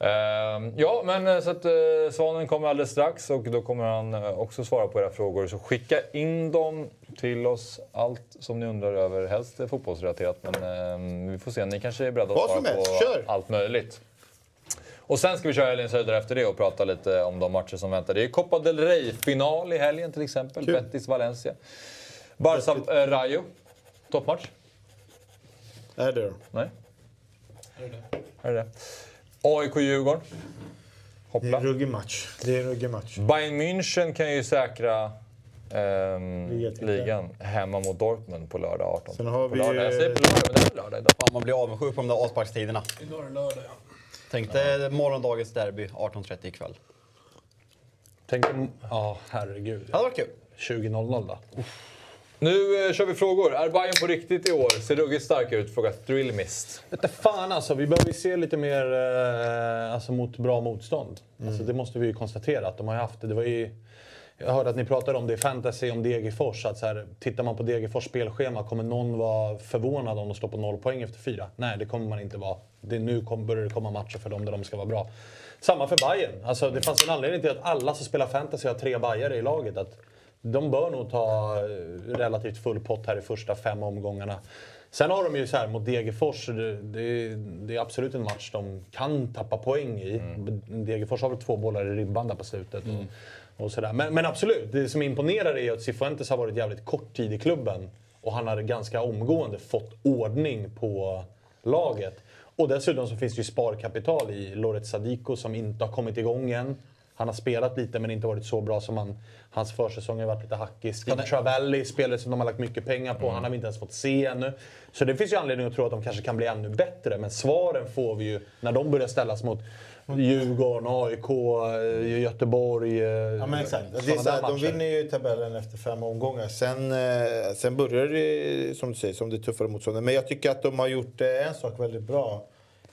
Ehm, ja, men eh, så att eh, Svanen kommer alldeles strax och då kommer han eh, också svara på era frågor. Så skicka in dem till oss, allt som ni undrar över. Helst fotbollsrelaterat, men ehm, vi får se. Ni kanske är beredda att svara på kör! allt möjligt. Och sen ska vi köra helgens höjdare efter det och prata lite om de matcher som väntar. Det är Copa del Rey-final i helgen till exempel. Betis-Valencia. Barca-Rayo. Toppmatch? Är det? Nej? Är det det? AIK-Djurgården. Det är en Hoppla. ruggig match. Det är en ruggig match. Bayern München kan ju säkra ehm, ligan hemma mot Dortmund på lördag 18. Sen har på vi lördag. Jag säger på lördag, men det är lördag idag. Fan, man blir avundsjuk på de där avsparkstiderna. Idag är det lördag, ja. Tänk dig morgondagens derby 18.30 ikväll. Tänk om... Ja, herregud. Det hade varit kul. 20.00 då? Nu eh, kör vi frågor. Är Bayern på riktigt i år? Ser ruggigt stark ut? Frågar Thrillmist. Vete fan alltså, vi behöver se lite mer eh, alltså, mot bra motstånd. Alltså, det måste vi ju konstatera att de har haft. Det var ju, jag hörde att ni pratade om det i fantasy, om Degerfors. Att så här, tittar man på Degerfors spelschema, kommer någon vara förvånad om de står på noll poäng efter fyra? Nej, det kommer man inte vara. Det, nu kom, börjar det komma matcher för dem där de ska vara bra. Samma för Bayern. Alltså, det fanns en anledning till att alla som spelar fantasy har tre Bajare i laget. Att de bör nog ta eh, relativt full pott här i första fem omgångarna. Sen har de ju så här mot Degerfors, det, det, är absolut en match de kan tappa poäng i. Degerfors har väl två bollar i ribban där på slutet. Och, och sådär. Men, men absolut, det som imponerar är att Cifuentes har varit jävligt kort tid i klubben. Och han har ganska omgående fått ordning på laget. Och dessutom så finns det ju sparkapital i Loret Sadiko som inte har kommit igång än. Han har spelat lite men inte varit så bra som han, hans försäsong har varit lite hackig. Steve Travelli, spelare som de har lagt mycket pengar på. Han har vi inte ens fått se ännu. Så det finns ju anledning att tro att de kanske kan bli ännu bättre. Men svaren får vi ju när de börjar ställas mot Djurgården, AIK, eh, Göteborg. eh, Ja, men exakt. Det är så här, de vinner ju tabellen efter fem omgångar. Sen, eh, sen börjar det, som du säger, som det tuffare motståndet. Men jag tycker att de har gjort en sak väldigt bra.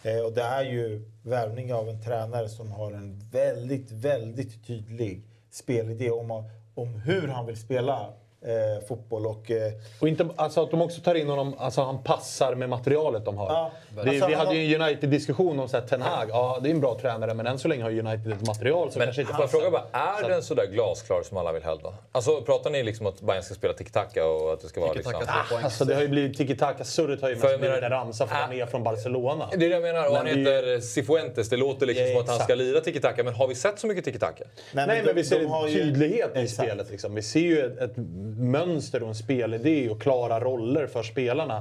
Eh, och det är ju värvning av en tränare som har en väldigt, väldigt tydlig spelidé om, om hur han vill spela eh, fotboll. Och, eh, Och inte, alltså att de också tar in honom, alltså han passar med materialet de har. Ja, det, alltså vi hade har- ju en United-diskussion om så här, Ten Hag. Ja, det är en bra tränare, men än så länge har United ett material som Men kanske inte får jag passar. fråga bara, är den så där glasklar som alla vill hävda? Alltså pratar ni liksom att Bayern ska spela tiki-taka och att det ska vara liksom... Poäng. Alltså det har ju blivit tiki-taka-surret har ju För mest blivit en ramsa för att han är från Barcelona. Det är det jag menar. Och han heter Cifuentes. Det låter liksom Ja, som att han ska lira tiki-taka. Men har vi sett så mycket tiki-taka? Nej, men, de- vi ser en ju- tydlighet i Exakt. spelet. Liksom. Vi ser ju ett, ett mönster och en spelidé och klara roller för spelarna.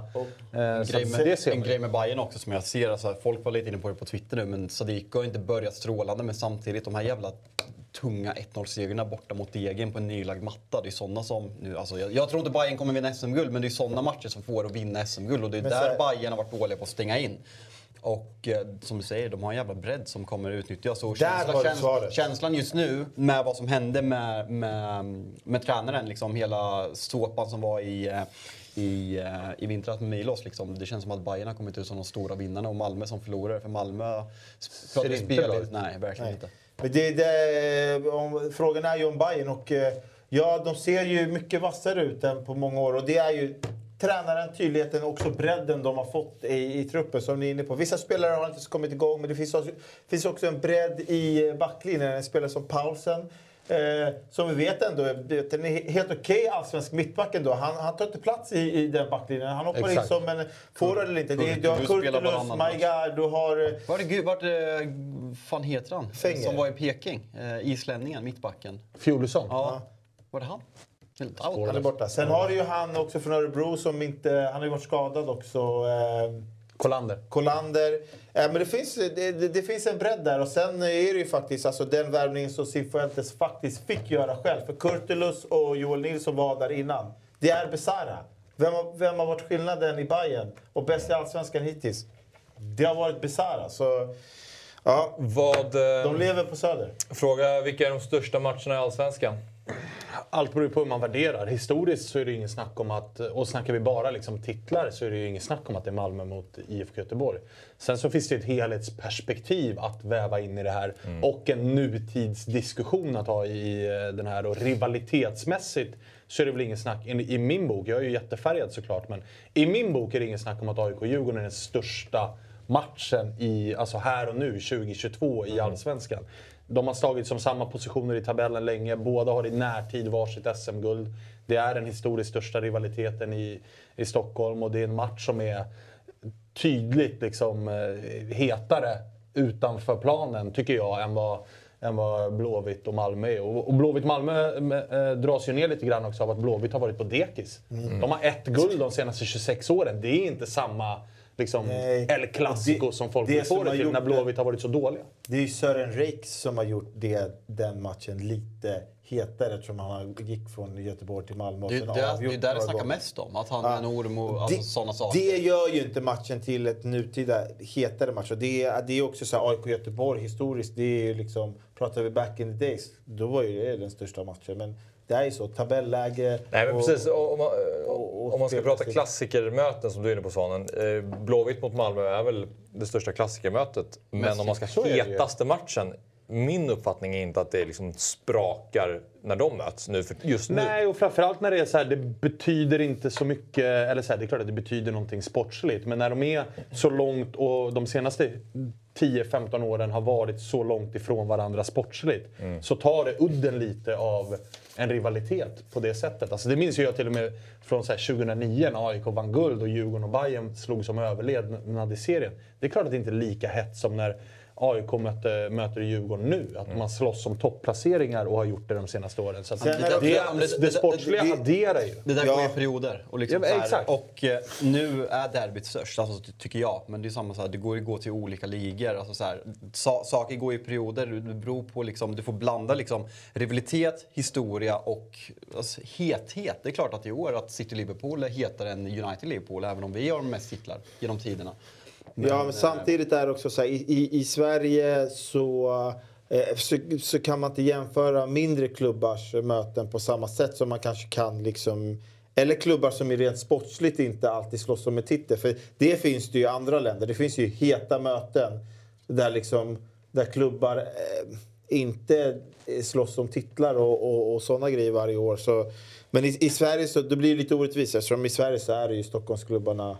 Eh, så grej med, en grej med Bayern också som jag ser, alltså, folk var lite inne på det på Twitter nu, men Sadiko har inte börjat strålande men samtidigt de här jävla tunga 1-0-segrarna borta mot Degen på en nylagd matta. Det är sådana som nu, alltså, jag, jag tror inte Bayern kommer vinna SM-guld men det är sådana matcher som får att vinna SM-guld och det är Men där här- Bayern har varit dåliga på att stänga in. Och eh, som du säger, de har en jävla bredd som kommer utnyttjas. Och Där känsla, har du käns- känslan just nu med vad som hände med, med, med tränaren, liksom hela såpan som var i, eh, i, eh, i vintras med Milos. Liksom. Det känns som att Bayern har kommit ut som de stora vinnarna och Malmö som förlorare. För Malmö Ser vi inte bra ut. Nej, verkligen inte. Men det, det, om, frågan är ju om Bayern och ja, de ser ju mycket vassare ut än på många år. Och det är ju tränaren, tydligheten och också bredden de har fått i, i truppen som ni är inne på. Vissa spelare har inte kommit igång men det finns också, finns också en bredd i eh, backlinjen. En spelare som Paulsen. Eh, som vi vet ändå är en helt okej allsvensk mittback ändå. Han, han tar inte plats i, i den backlinjen. Han hoppar Exakt. in som en forward eller inte. Det, är- du har Kurtulus. Maigar, du har... eh, Var det, Gud- vart det, fan heter han? Fenger. Som var i Peking. Eh, islänningen, mittbacken. Fjolesson. Ja. Var det han? Out. Han är borta. Sen har du ju han också från Örebro som inte... Han har ju varit skadad också. Eh, Kolander. Kolander. Eh, men det finns, det, det, finns en bredd där. Och sen är det ju faktiskt alltså, den värvningen som Cifuentes faktiskt fick göra själv. För Kurtulus och Joel Nilsson var där innan. Det är Besara. Vem, har- vem har varit skillnaden i Bayern och bäst i Allsvenskan hittills? Det har varit Besara. Så ja, Vad... de Eh, lever på Söder. fråga vilka är de största matcherna i Allsvenskan? Allt beror på hur man värderar. Historiskt så är det ju ingen snack om att, och snackar vi bara liksom titlar så är det ju ingen snack om att det är Malmö mot IFK Göteborg. Sen så finns det ett helhetsperspektiv att väva in i det här och en nutidsdiskussion att ha i eh, den här. Och rivalitetsmässigt så är det väl ingen snack, i i min bok, jag är ju jättefärgad såklart, men i min bok är det ingen snack om att AIK-Djurgården är den största matchen i, alltså här och nu, 2022 i Allsvenskan. De har slagits som samma positioner i tabellen länge. Båda har i närtid varsitt SM-guld. Det är den historiskt största rivaliteten i, i Stockholm och det är en match som är tydligt liksom, eh, hetare utanför planen, tycker jag, än vad, än vad Blåvitt och Malmö är. Och, och Blåvitt-Malmö eh, dras ju ner lite grann också av att Blåvitt har varit på dekis. De har ett guld de senaste 26 åren. Det är inte samma liksom Nej. El Clasico Det- som folk det vill få det har till när Blåvitt har varit så dåliga. Det är ju Sören Reiks som har gjort det, den matchen lite hetare eftersom han gick från Göteborg till Malmö. och Det, sen det, det, är där det gånger. mest om. Att han är en orm och alltså, sådana saker. det gör ju inte matchen till ett nutida hetare match. Och det, är, det är också så här, AIK Göteborg historiskt. Det är ju liksom, pratar vi back in the days, då var ju det den största matchen. Men det är ju så, tabelläge. Nej, men och- precis. Om man, och- och om man ska prata klassikermöten som du är inne på Svanen. Eh, Blåvitt mot Malmö är väl det största klassikermötet. Men om man ska hetaste matchen. Min uppfattning är inte att det liksom sprakar när de möts nu. För just nu. Nej, och framförallt när det är så här, det betyder inte så mycket, eller så här, det är klart att det betyder någonting sportsligt, men när de är så långt och de senaste 10-15 åren har varit så långt ifrån varandra sportsligt, så tar det udden lite av en rivalitet på det sättet. Alltså det minns jag till och med från så här 2009 när AIK vann guld och Djurgården och Bayern slog som överlevnad i serien. Det är klart att det inte är lika hett som när AIK möter, möter Djurgården nu. Att man slåss om topplaceringar och har gjort det de senaste åren. Så att Sen är det, det det, det, sportsliga det- adderar ju. Det där Ja. går i perioder. Och, liksom Ja, men så här, exakt. och eh, nu är derbyt störst, alltså, ty- tycker jag. Men det är samma så här, det går ju gå till olika ligor. Alltså, så här, sa, saker går i perioder. Det beror på liksom, du får blanda liksom, rivalitet, historia och alltså, hethet. Det är klart att i år att City-Liverpool är hetare än United-Liverpool, även om vi har mest titlar genom tiderna. Ja, men samtidigt är det också så här, i, i, i Sverige så, eh, så, så kan man inte jämföra mindre klubbars möten på samma sätt som man kanske kan liksom eller klubbar som är rent sportsligt inte alltid slåss om en titel. För det finns det ju i andra länder. Det finns ju heta möten där, liksom, där klubbar eh, inte eh, slåss om titlar och, och, och sådana grejer varje år. Så, men i, i Sverige så det blir det lite orättvist eftersom i Sverige så är det ju Stockholmsklubbarna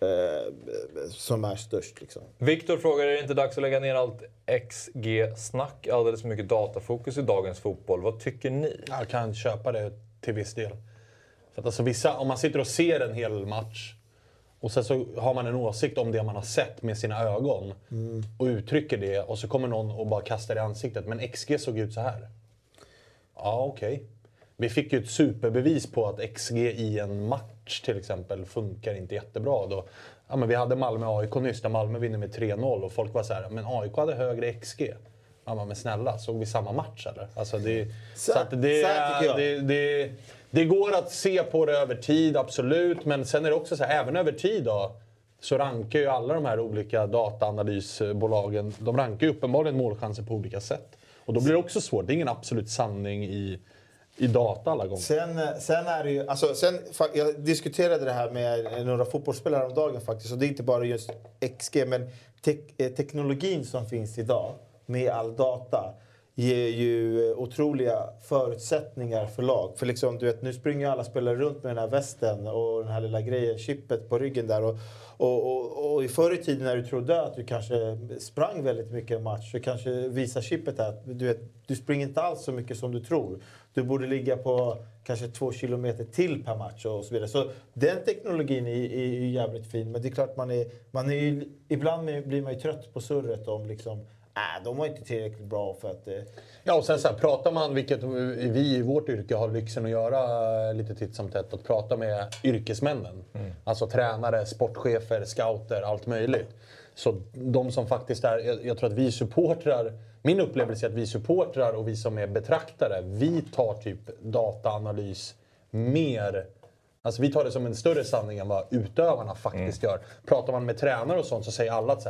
eh, som är störst. Liksom. Viktor frågar, är det inte dags att lägga ner allt XG-snack? Alldeles för mycket datafokus i dagens fotboll. Vad tycker ni? Jag kan köpa det till viss del. För att alltså vissa, om man sitter och ser en hel match och sen så har man en åsikt om det man har sett med sina ögon och uttrycker det och så kommer någon och bara kastar det i ansiktet. Men XG såg ut så här. Ja, okej. Vi fick ju ett superbevis på att XG i en match till exempel funkar inte jättebra. Då, ja, men vi hade Malmö-AIK nyss där Malmö vinner med 3-0 och folk var så här, men AIK hade högre XG. Ja, men snälla, såg vi samma match eller? Alltså det, så det, det går att se på det över tid, absolut. Men sen är det också så här, även över tid då, så rankar ju alla de här olika dataanalysbolagen, de rankar ju uppenbarligen målchanser på olika sätt. Och då blir det också svårt. Det är ingen absolut sanning i, i data alla gånger. Sen, eh, sen är det ju, alltså, sen, jag diskuterade det här med några fotbollsspelare om dagen faktiskt. Och det är inte bara just XG, men tek, eh, teknologin som finns idag med all data ger ju eh, otroliga förutsättningar för lag. För liksom, du vet, nu springer ju alla spelare runt med den här västen och den här lilla grejen, chippet på ryggen där. Och, och, och, och i förr i tiden när du trodde att du kanske sprang väldigt mycket en match så kanske visar chippet att du, vet, du springer inte alls så mycket som du tror. Du borde ligga på kanske två kilometer till per match och så vidare. Så den teknologin är, är ju jävligt fin. Men det är klart man är, man är ju, ibland blir man ju trött på surret om liksom, äh, de var inte tillräckligt bra för att... Eh, Ja, och sen så här, pratar man, vilket vi i vårt yrke har lyxen att göra lite titt som tätt, att prata med yrkesmännen. Alltså tränare, sportchefer, scouter, allt möjligt. Så de som faktiskt är, jag, jag tror att vi supportrar, min upplevelse är att vi supportrar och vi som är betraktare, vi tar typ dataanalys mer Alltså vi tar det som en större sanning än vad utövarna faktiskt gör. Pratar man med tränare och sånt så säger alla att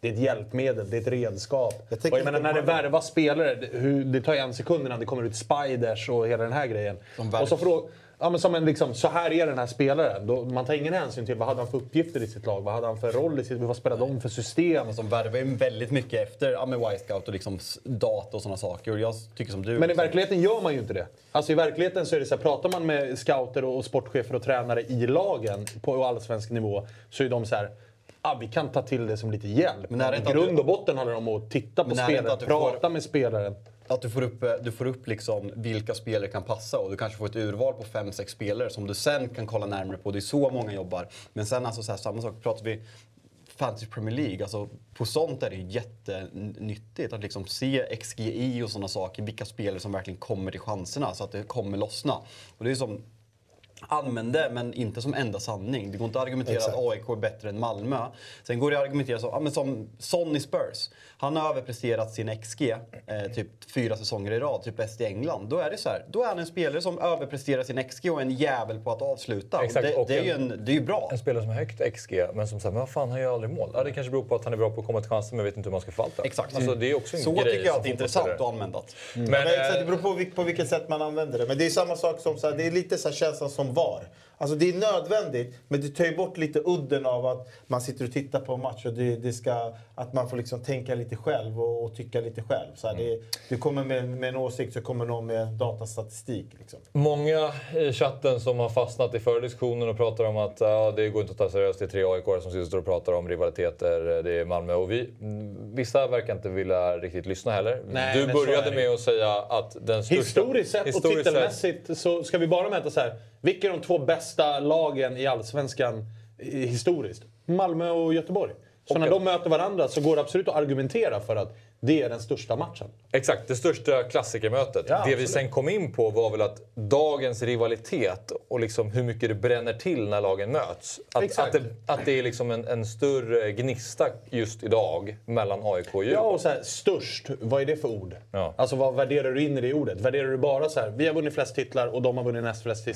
det är ett hjälpmedel, det är ett redskap. Jag och jag menar när det värvas spelare, det, hur, det tar ju en sekund innan det kommer ut spiders och hela den här grejen. Och så fråga, ja, men som en liksom, så här är den här spelaren. Då, man tar ingen hänsyn till vad hade han för uppgifter i sitt lag, vad hade han för roll i sitt, vad spelade de för system. Som värvar ju väldigt mycket efter ja, med Wisecout och liksom data och sådana saker. Och jag tycker som du. Men i liksom, verkligheten gör man ju inte det. Alltså i verkligheten så är det så här, pratar man med scouter och sportchefer och tränare i lagen på allsvensk nivå så är de så här, ah, vi kan ta till det som lite hjälp. Men I grund och botten handlar det om att titta på spelaren, prata får- med spelaren. Att du får upp, eh, du får upp liksom vilka spelare kan passa och du kanske får ett urval på 5-6 spelare som du sen kan kolla närmare på. Det är så många jobbar. Men sen alltså så här, samma sak, pratar vi Fantasy Premier League, alltså på sånt är det ju jättenyttigt att liksom se XGI och sådana saker, vilka spelare som verkligen kommer till chanserna så att det kommer lossna. Och det är som använde, men inte som enda sanning. Det går inte att argumentera Exakt. att AIK är bättre än Malmö. Sen går det att argumentera som, ja, men som Son i Spurs. Han har överpresterat sin XG eh, typ fyra säsonger i rad, typ bäst i England. Då är det så här, då är han en spelare som överpresterar sin XG och en jävel på att avsluta. Och Exakt, det, och det, är ju en- det är ju bra. En spelare som har högt XG, men som säger men vad fan, han gör aldrig mål. Ja, det kanske beror på att han är bra på att komma till chanser, men vet inte hur man ska förvalta. Exakt. Alltså, det är också en Så grej tycker jag att det är intressant att fotbollsspelare. använda. Men, Men exakt, det beror på, på vilket sätt man använder det. Men det är samma sak som så här, det är lite så här känslan som VAR. Alltså det är nödvändigt, men det tar ju bort lite udden av att man sitter och tittar på en match och det, det ska, att man får liksom tänka lite själv och, och tycka lite själv. Så här, det, du kommer med, med en åsikt så kommer någon med datastatistik. Liksom. Många i chatten som har fastnat i förra diskussionen och pratar om att ja, det går inte att ta seriöst. Det är tre AIK som sitter och pratar om rivaliteter. Det är Malmö och vi. mm, Vissa verkar inte vilja riktigt lyssna heller. Nej, du började med att säga att den största... Historiskt sett och historiskt sett- titelmässigt så ska vi bara mäta så här. Vilka är de två bästa lagen i Allsvenskan historiskt? Malmö och Göteborg. Så när de möter varandra så går det absolut att argumentera för att det är den största matchen. Exakt, det största klassikermötet. Ja, det vi sen kom in på var väl att dagens rivalitet och liksom hur mycket det bränner till när lagen möts. Att, Exakt. att, det, att det är liksom en, en större gnista just idag mellan AIK och Ja, Djurgården. och så här, störst, vad är det för ord? Ja. Alltså vad värderar du in i det ordet? Värderar du bara så här, vi har vunnit flest titlar och de har vunnit näst flest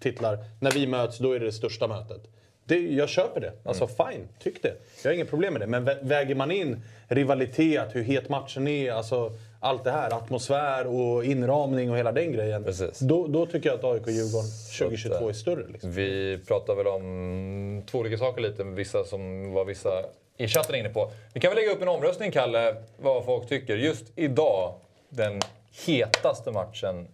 titlar. När vi möts, då är det det största mötet. Det, jag köper det. Alltså Mm. fine, tyck det. Jag har inget problem med det. Men vä- väger man in rivalitet, hur het matchen är, alltså allt det här, atmosfär och inramning och hela den grejen. Precis. Då, då tycker jag att AIK och Djurgården att, 2022 eh, är större. Liksom. Vi pratar väl om två olika saker lite, vissa som var vissa i chatten inne på. Vi kan väl lägga upp en omröstning, Kalle, vad folk tycker. Just idag, den hetaste matchen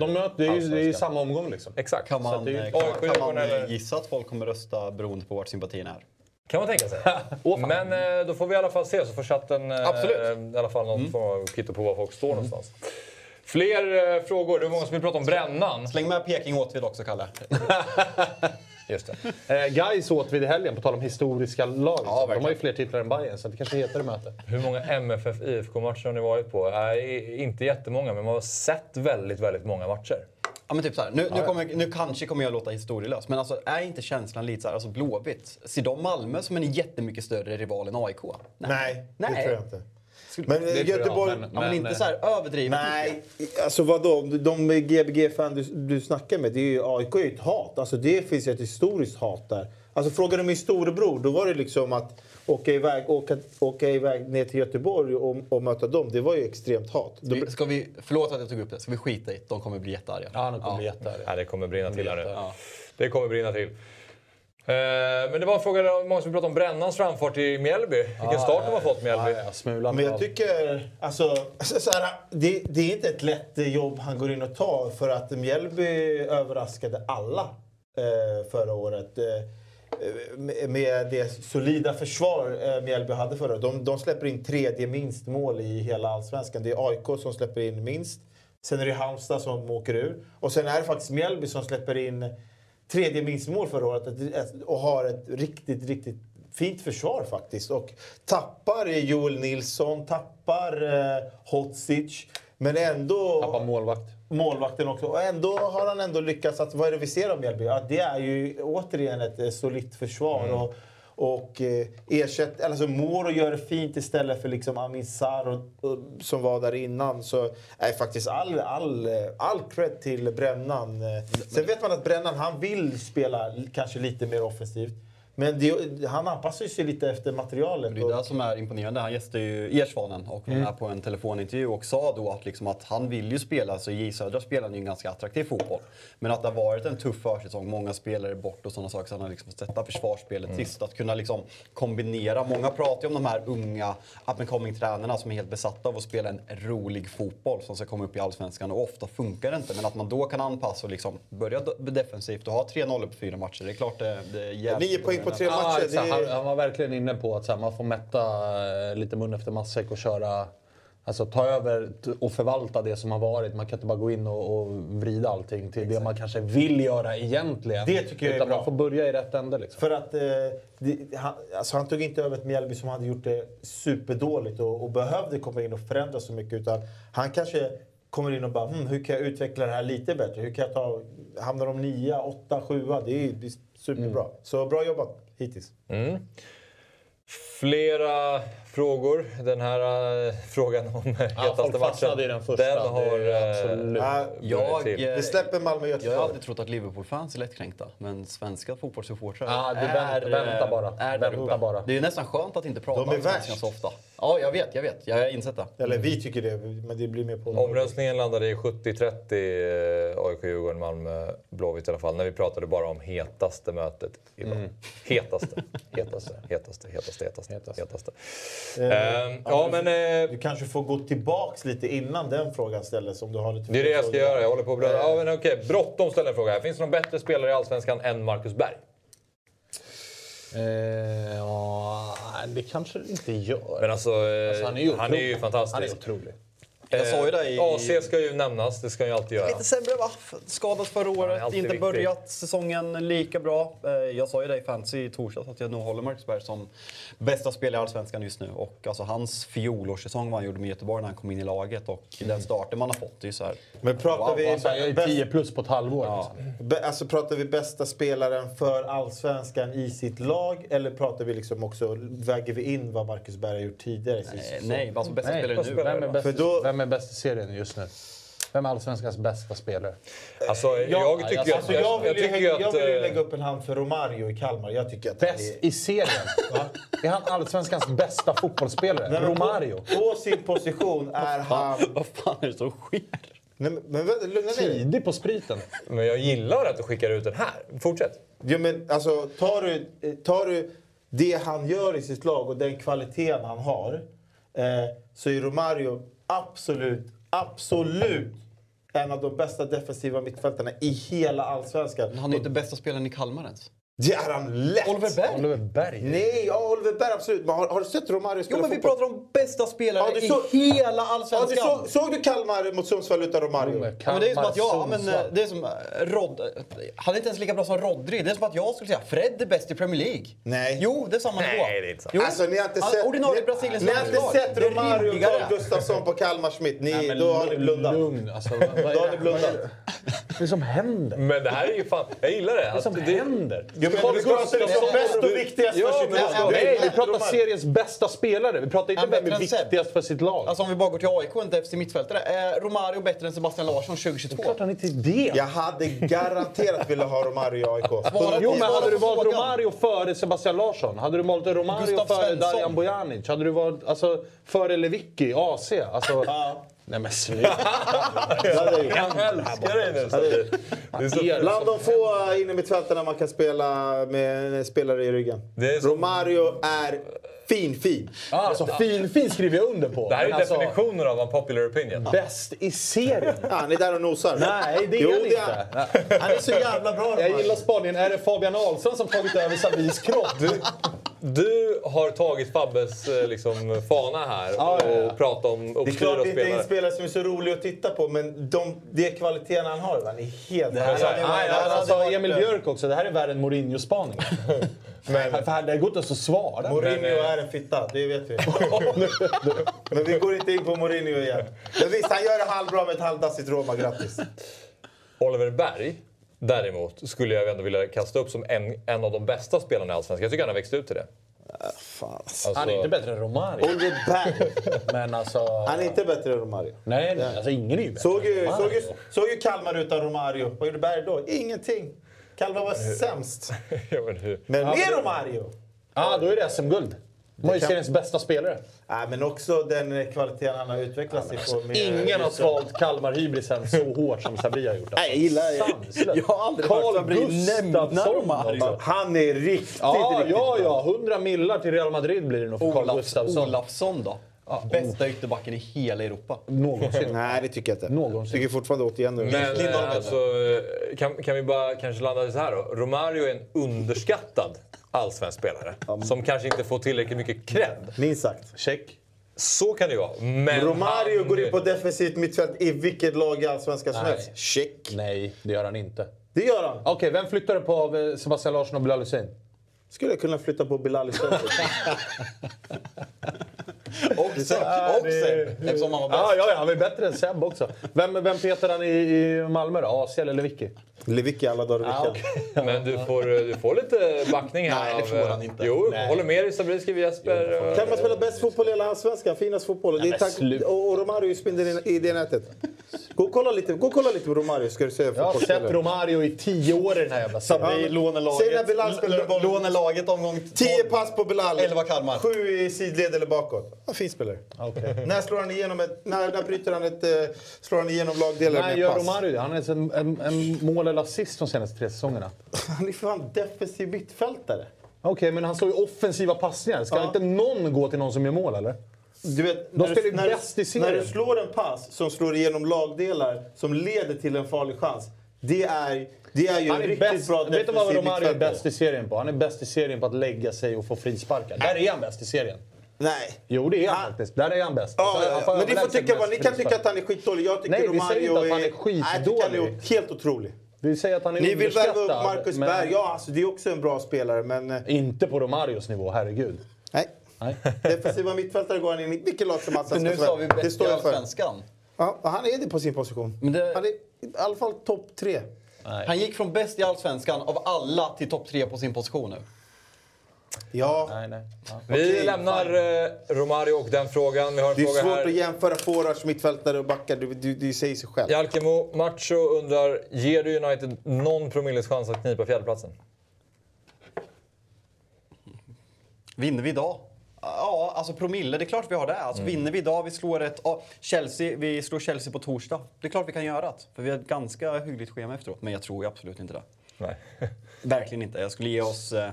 De möter, det är ju det är ju samma omgång liksom. Exakt. Kan man, det är ju- eh, kan, kan man eh, eller- gissa att folk kommer rösta beroende på vart sympatin är? Kan man tänka sig. [LAUGHS] Fan. Men eh, då får vi i alla fall se, så får chatten eh, Absolut. Mm. i alla fall någon form av kvitto på var folk står någonstans. Fler eh, frågor? Det är många som vill prata om brännan. Släng med Peking Åtvid också, Kalle. [LAUGHS] Just det. Eh, Gais åt vi i helgen, på tal om historiska lag. liksom. de har ju fler titlar än Bayern så det kanske heter det möte. Hur många MFF IFK-matcher har ni varit på? Nej, inte jättemånga, men man har sett väldigt, väldigt många matcher. Ja, men typ så här, nu, nu, kommer, nu kanske kommer jag låta historielös, men alltså, är inte känslan lite så här, alltså Blåvitt, ser de Malmö som en jättemycket större rival än AIK? Nej, Nej. det tror jag inte. Men Det jag, Göteborg... men- Ja, men, inte så här överdrivet Nej, alltså vadå? De GBG-fan du, du snackar med, det är ju, AIK är ju ett hat. Alltså det finns ju ett historiskt hat där. Alltså frågar du min storebror, då var det liksom att åka iväg, åka, åka iväg ner till Göteborg och, och möta dem. Det var ju extremt hat. De, Vi- Ska vi, förlåt att jag tog upp det, ska vi skita i det? De kommer bli jättearga. Ja, de kommer bli jättearga. Nej, det kommer brinna till här nu. Ja. Det kommer brinna till. Eh, men det var en fråga, många som pratade om Brännans framfart i Mjällby. Vilken start de har fått, Mjällby. Smulan men jag tycker... Alltså, så så här, det, det är inte ett lätt jobb han går in och tar för att Mjällby överraskade alla eh, förra året. Eh, med- med det solida försvar eh, Mjällby hade förra året. De, de släpper in tredje minst mål i hela Allsvenskan. Det är AIK som släpper in minst. Sen är det Halmstad som åker ur. Och sen är det faktiskt Mjällby som släpper in tredje minst mål förra året och har ett riktigt, riktigt fint försvar faktiskt. Och tappar Joel Nilsson, tappar eh, Hodzic. Men ändå... Tappar målvakt. målvakten också. Och ändå har han ändå lyckats. Att, vad är det vi ser av Mjällby? Ja, det är ju återigen ett eh, solitt försvar. Mm. Och, och eh, ersätt, alltså Moro gör det fint istället för liksom Amin Sarr och, och, som var där innan. Så är faktiskt all, all, all cred till Brännan. Sen vet man att Brännan han vill spela kanske lite mer offensivt. Men det, han anpassar sig lite efter materialet. Det är det som är imponerande. Han gästade ju Ersvanen och var med på en telefonintervju och sa då att, liksom att han vill ju spela, så J Södra spelar ju en ganska attraktiv fotboll. Men att det har varit en tuff försäsong, många spelare bort och sådana saker. Så han har liksom sätta försvarsspelet sist. Att kunna liksom kombinera. Många pratar ju om de här unga up and coming tränarna som är helt besatta av att spela en rolig fotboll som ska komma upp i Allsvenskan. Och ofta funkar det inte. Men att man då kan anpassa och liksom börja defensivt och ha 3-0 på fyra matcher. Det är klart det, det är jävligt på tre Ja, matcher. exakt. han, han var verkligen inne på att här, man får mätta eh, lite mun efter matsäck och köra... Alltså ta över och förvalta det som har varit. Man kan inte bara gå in och, och vrida allting till det man kanske vill göra egentligen. Det tycker jag är bra. man får börja i rätt ände. Liksom. För att eh, det, han, alltså han tog inte över ett Mjällby som hade gjort det superdåligt och, och behövde komma in och förändra så mycket. Utan han kanske kommer in och bara hm, hur kan jag utveckla det här lite bättre? Hur kan jag ta, hamnar de nia, åtta, sjua? Det är, superbra. Så bra jobbat hittills. Flera frågor. Den här eh, frågan om hetaste folk matchen. fastnade i den första, Den det har är eh, absolut. Ja, Jag, eh, Vi släpper Malmö jag har Göteborg. alltid trott att Liverpool-fans är lättkränkta, men svenska fotbollssupportrar Ja, det vänta- vänta bara. Är Vänta bara. Det är nästan skönt att inte prata De är om svenskan värst. så ofta. Ja, jag vet, jag vet. Jag har insett det. Eller vi tycker det, men det blir mer på... Omröstningen landade i 70-30 eh, AIK, Djurgården, Malmö, Blåvitt i alla fall. När vi pratade bara om hetaste mötet idag. Mm. Hetaste, hetaste, hetaste, hetaste, hetaste, Hetaste. hetaste. Ehm, ja, men eh, Du kanske får gå tillbaks lite innan den frågan ställdes om du har lite det är det jag ska göra. Jag håller på att blöda. Ja, men okej. Bråttom ställer en fråga här. Finns det någon bättre spelare i Allsvenskan än Marcus Berg? Eh, ja, det kanske det inte gör. Men alltså, eh, Alltså, han är ju han är ju fantastisk. Han är otrolig. Jag sa ju det i- AC ska ju nämnas, det ska ju alltid göra. Lite sämre va? Skadad förra året, inte viktig. börjat säsongen lika bra. Eh, Jag sa ju det i fantasy i torsdags att jag nog håller Marcus Berg som bästa spelare i Allsvenskan just nu. Och alltså hans fjolårssäsong vad han gjorde med Göteborg när han kom in i laget och den starten man har fått, det är ju så här. Men pratar Wow, vi... Alltså, jag är bäst- 10 plus på ett halvår. Ja. Liksom. Alltså pratar vi bästa spelaren för allsvenskan i sitt lag eller pratar vi liksom också, väger vi in vad Marcus Berg har gjort tidigare i sin Eh, säsong? Nej, alltså bästa Nej, spelare nu. vem, är bäst, För då- vem är bäst i serien just nu? Vem är Allsvenskans bästa spelare? Alltså, jag tycker alltså, att... Alltså jag vill, ju, tycker jag vill ju eh, lägga upp en hand för Romario i Kalmar. Jag tycker att Bäst är... i serien? Är han Allsvenskans bästa fotbollsspelare? Nej, men Romario? På, på sin position är han... Vad fan är det som sker? Nej, men, men lugna ner dig. Tidig på spriten. Men jag gillar att du skickar ut den här. Fortsätt. Ja, men alltså, tar, du, eh, tar du det han gör i sitt lag och den kvaliteten han har eh, så är Romario absolut, absolut en av de bästa defensiva mittfältarna i hela allsvenskan. Han är inte bästa spelaren i Kalmar ens. Det är han lätt! Oliver Berg? Oliver Berg? Nej, ja, Oliver Berg absolut. Men har, har du sett Romario Jo spela men vi fotboll? pratar om bästa spelare Ja, du i såg- hela Ja, du Allsvenskan. såg, såg du Kalmar mot Sundsvall utan Romario? Ja, men det är som att jag, ja, men, eh, det är som eh, Rod, han är inte ens lika bra som Rodri. Det är som att jag skulle säga Fred är bäst i Premier League. Nej. Jo, det är samma Nej, nivå. det är inte sant. Jo. Alltså ni har inte sett... Ordinarie ni- Brasiliens Ni har inte sett Romario och. Carl Gustafsson på Kalmar Schmidt. Ni, Nej, men då har ni blundat. Lugn. Alltså, vad, vad, Då har det, ni blundat. vad är det som händer? Men det här är ju fan... Jag gillar det. Vad är det som det- händer? Jo, men Carl vi pratar liksom bäst och viktigast för sitt lag. Nej, vi pratar seriens bästa spelare. Vi pratar inte vem är viktigast för sitt lag. Alltså om vi bara går till AIK, en defensiv mittfältare. Är Romario bättre än Sebastian Larsson 2022? Klart han inte är det. Jag hade garanterat velat ha Romario i AIK. Jo, men hade du valt. Romario före Sebastian Larsson? Hade du valt Romario före. Darijan Bojanic? Hade du valt alltså, före Lewicki i AC? Alltså, Nej men sluta. [LAUGHS] Jag älskar dig nästan. Det är så... Bland de få innermittfältarna man kan spela med en spelare i ryggen. Så- Romario är fin, fin. Ja, alltså, fin, fin skriver jag under på. Det här är alltså, definitionen av en popular opinion. Bäst i serien? Ja, han är där och nosar. Nej, det är Jo, han det inte. är Han är så jävla bra Jag gillar spaningen. Är det Fabian Ahlström som tagit över Savis kropp? [LAUGHS] Du har tagit Fabbes eh, liksom, fana här Ja, ja, ja. och pratat om Det är klart det inte är en spelare. som är så rolig att titta på, men de, det kvaliteten han har, han är helt... här så här, Nej, varit- det hade alltså, Emil Björk också. Det här är värre än Mourinho-spaningen. [LAUGHS] Men... För det går inte ens att svara. Mourinho Men, eh, är en fitta, det vet vi. [LAUGHS] men vi går inte in på Mourinho igen. Men visst, han gör det halvbra med ett halvdassigt Roma, grattis. Oliver Berg, däremot, skulle jag ändå vilja kasta upp som en, en av de bästa spelarna i Allsvenskan. Jag tycker han har växt ut till det. Alltså, Han är inte bättre än Romario. Men alltså... han är inte bättre än Romario. Nej, nej, alltså ingen är ju bättre. Såg ju, såg, ju, såg ju Kalmar utan Romario. Vad gjorde Berg då? Ingenting. Kalmar var sämst. [LAUGHS] ja, men hur? Men med Romario! Ja, då är det SM-guld. Ju kan- seriens bästa spelare. Nej, men också den kvaliteten han har utvecklat sig på. Med Ingen har svalt Kalmar-hybrisen så hårt som Sabri har gjort. Nej, jag gillar det. Jag har aldrig hört Carl Sabri nämna Gustafsson Romario. också. Han är riktigt, Ja, riktigt ja, bra. ja. 100 millar till Real Madrid blir det nog för Carl Gustafsson. Olafsson då? Bästa ytterbacken i hela Europa. Någonsin. [LAUGHS] Nej, det tycker jag inte. Någonsin. Tycker fortfarande återigen nu. Men alltså, kan, kan vi bara kanske landa så här då? Romario är en underskattad allsvensk spelare. Som kanske inte får tillräckligt mycket cred. Minst sagt. Check. Så kan det ju vara. Men Romario han, går in på defensivt mittfält i vilket lag i Allsvenskan som helst. Check. Nej, det gör han inte. Det gör han. Okej, vem flyttade på av eh, Sebastian Larsson och Bilal Hussein? Skulle jag kunna flytta på Bilal istället. [LAUGHS] Och också. Ja, Och Seb, eftersom han var bäst. Ja, ja, ja, han är bättre än Seb också. Vem, vem petar han i, i Malmö då? Asiel eller Vicky? Lewicki alla dagar i veckan. Ah, okej. Men du får, du får lite backning här. Nej, det får eh, han inte. Jo, Nej. håller med dig. Sabri skriver Jesper. eh, Kan man spela bäst fotboll i hela Allsvenskan? Finast fotboll. Det är men tack, och, och Romario spinner i det nätet. Gå och kolla lite, gå och kolla lite på Romario ska du se Jag har sett Romario i tio år i den här jävla serien. Sabri, Säg när lånelaget. Bilal spelar boll. Lånelaget omgång 10 pass på Bilal. 11 Kalmar. Sju i sidled eller bakåt. Ja, fin spelare. Okej. [LAUGHS] När slår han igenom ett... När, när bryter han ett... eh, slår han igenom lagdelar Nej, med pass? Romario? Han har en, en, en mål eller assist de senaste tre säsongerna. [LAUGHS] Han är fan defensiv mittfältare. Okej, men han slår ju offensiva passningar. Ska Ja. inte någon gå till någon som gör mål, eller? Du vet, De när, du- spelar ju bäst i serien. när du slår en pass som slår igenom lagdelar som leder till en farlig chans. Det är, det är ju Han är riktigt bäst, bra vet du vad Romario är bäst i serien på? Han är bäst i serien på att lägga sig och få frisparkar. Där är han bäst i serien. Nej. Jo, det är han Han- faktiskt. Där är han bäst. Ja, ja, ja. Men ni får tycka vad, ni kan tycka att han är skitdålig. Jag tycker Nej, vi säger inte att han är Nej, jag tycker han är skitdålig. helt otrolig. Vi säger att han är Ni vill värva upp Marcus men Berg. Ja, alltså, det är också en bra spelare, men... eh, Inte på Romarios nivå, herregud. Nej. Nej. [LAUGHS] Defensiva mittfältare går han in i vilket lag som helst. Nu sa vi Det bäst i. Allsvenskan. Ja, han är det på sin position. Men det- Han är i alla fall topp tre. Han gick från bäst i Allsvenskan av alla till topp tre på sin position nu. Ja, Nej, nej. Ja. Vi Okej, lämnar eh, Romario och den frågan. Vi har en det är fråga svårt här. att jämföra forwards, mittfältare och backar. Det, det, det säger sig själv. Jalkemo Macho undrar, ger du United någon promilles chans att knipa fjärdeplatsen? Vinner vi idag? Ja, alltså promille, det är klart vi har det. Alltså, Vinner vi idag, vi slår ett... ja, Chelsea, vi slår Chelsea på torsdag. Det är klart vi kan göra det. För vi har ett ganska hyggligt schema efteråt. Men jag tror ju absolut inte det. Nej. [LAUGHS] Verkligen inte. Jag skulle ge oss... Eh,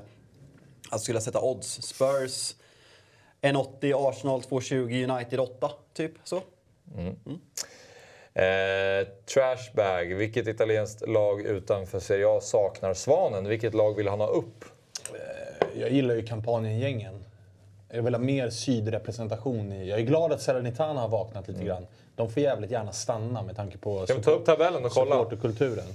jag skulle sätta odds. Spurs 1,80, Arsenal 2,20, United 8. Typ så. Eh, Trashbag, vilket italienskt lag utanför Serie A saknar Svanen? Vilket lag vill han ha upp? Jag gillar ju kampanjen-gängen. Jag vill ha mer sydrepresentation i. Jag är glad att Salernitana har vaknat lite grann. De får jävligt gärna stanna med tanke på Ska vi ta upp tabellen och kolla supporterkulturen.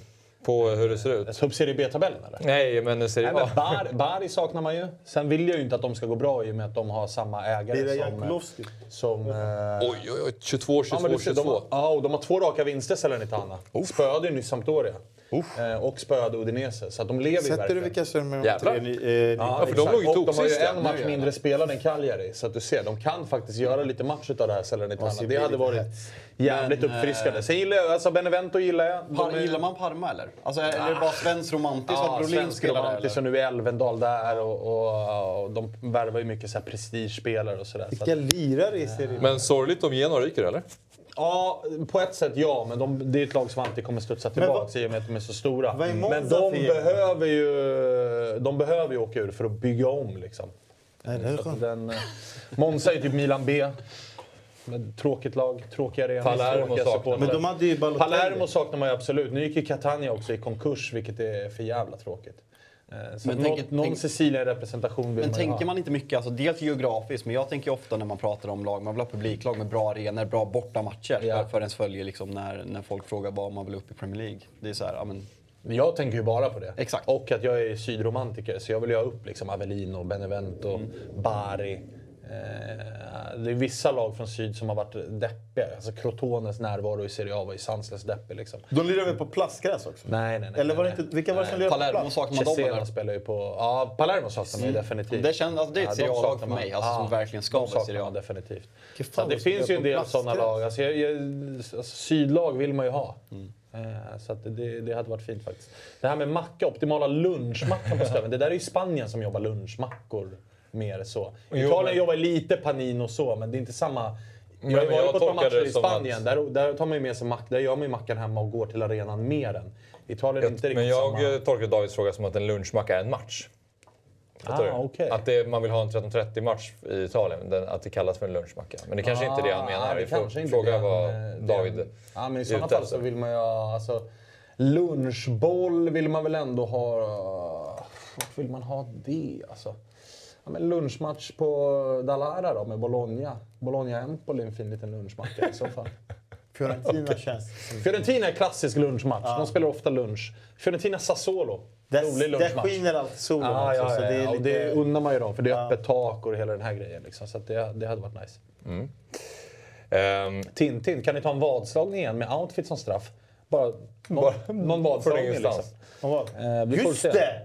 På hur det ser ut? Upp Serie B-tabellen eller? Nej, men Serie Nej, A. men Bar, Bari saknar man ju. Sen vill jag ju inte att de ska gå bra i och med att de har samma ägare det som... Jankulovski? som eh, Oj, oj, oj. 22, 22, Ja, men du ser, 22. de, har, och de har två raka vinster Salernitana. Spöade ju nyss Sampdoria. Eh, och spöade Udinese. Så att de lever ju Sätter du verkligen. vilka som är tre eh, Ja, för de låg ju Och de har ju en match mindre spelad än Cagliari. Så att du ser, de kan faktiskt göra lite match utav det här Salernitana. Det bli hade varit jävligt Men, uppfriskande. eh, Sen gillar jag, alltså Benevento gillar jag. Par, är- gillar man Parma eller? Alltså, är är det bara svensk romantiskt Ja, att Brolin svensk spelar där? romantisk eller? och nu är Elvendal där och, och, och de värvar ju mycket prestigespelare och sådär. Så att, Vilka lirare i serien? Men sorgligt om Genoa ryker, eller? Ja, på ett sätt ja, men de, det är ett lag som alltid kommer studsa tillbaka i och med att de är så stora. vad är Men de behöver, ju, de behöver ju åka ur för att bygga om liksom. Nej, det är skönt. den, eh, Monza är typ Milan B. Med tråkigt lag, tråkiga arenor, Palermo saknar. Men de hade ju. Palermo saknar man ju absolut. Nu gick ju Catania också i konkurs, vilket är för jävla tråkigt. Eh, Så Men tänk- någon, tänk- Sicilien-representation vill Men man tänker ha. man inte mycket, alltså dels geografiskt, men jag tänker ofta när man pratar om lag, man vill ha publiklag med bra arenor, bra bortamatcher. Ja. För, för ens följer liksom när, när folk frågar vad man vill upp i Premier League. Det är så här, ja men... Men jag tänker ju bara på det. Exakt. Och att jag är sydromantiker, så jag vill ju ha upp liksom Avellino, Benevento, Mm. Bari. Eh, det är vissa lag från syd som har varit deppiga. Alltså Crotones närvaro i Serie A var ju sanslöst deppig liksom. De lirar väl på plastgräs också? Nej, nej, nej. Eller var det nej, inte... Vilka var det som lirade på Palermo plast? saknar man dem eller? spelar ju på... Ja, Palermo saknar man ju definitivt. Det, känns, alltså, det är ett Serie de A-lag för mig, alltså, Ja, som verkligen ska vara Serie A. definitivt. Så det finns ju en lirade del sådana lag. Alltså, jag, jag, alltså, sydlag vill man ju ha. Mm. Eh, Så att det, det hade varit fint faktiskt. Det här med macka, optimala lunchmackan på Stöven. Det där är ju Spanien som jobbar lunchmackor mer så. Jo, Italien men- jobbar lite panin och så, men det är inte samma... Men- Jag har varit på ett par det matcher i Spanien. att- Där, där tar man ju med sig mack, där gör man ju mackan hemma och går till arenan mer än. Italien är inte riktigt Men jag samma... eh, tolkar Davids fråga som att en lunchmacka är en match. Ah, okej. Att det, man vill ha en 13.30-match i Italien, den, att det kallas för en lunchmacka. Men det kanske inte är det han menar. Ah, det Vi kanske inte Fråga det vad eh, det David han- Ja, men i sådana fall så vill man ju. Alltså, lunchboll vill man väl ändå ha... Vart vill man ha det? Alltså, ja, men lunchmatch på Dalara då med Bologna. Bologna-Empoli är en fin liten lunchmacka i så fall. [LAUGHS] Fiorentina känns som... Fiorentina är klassisk lunchmatch. De spelar ofta lunch. Fiorentina-Sassuolo. Där, Rolig där lunchmatch. skiner alltid solen Ah, också. ja, så ja, det är ja. lite... det undrar man ju dem, för det är Ja. öppet tak och hela den här grejen. Liksom. Så att det, det hade varit nice. Ehm, Tintin, kan ni ta en vadslagning igen med outfit som straff? Bara någon, någon vadslagning liksom. Eh, Just se. det!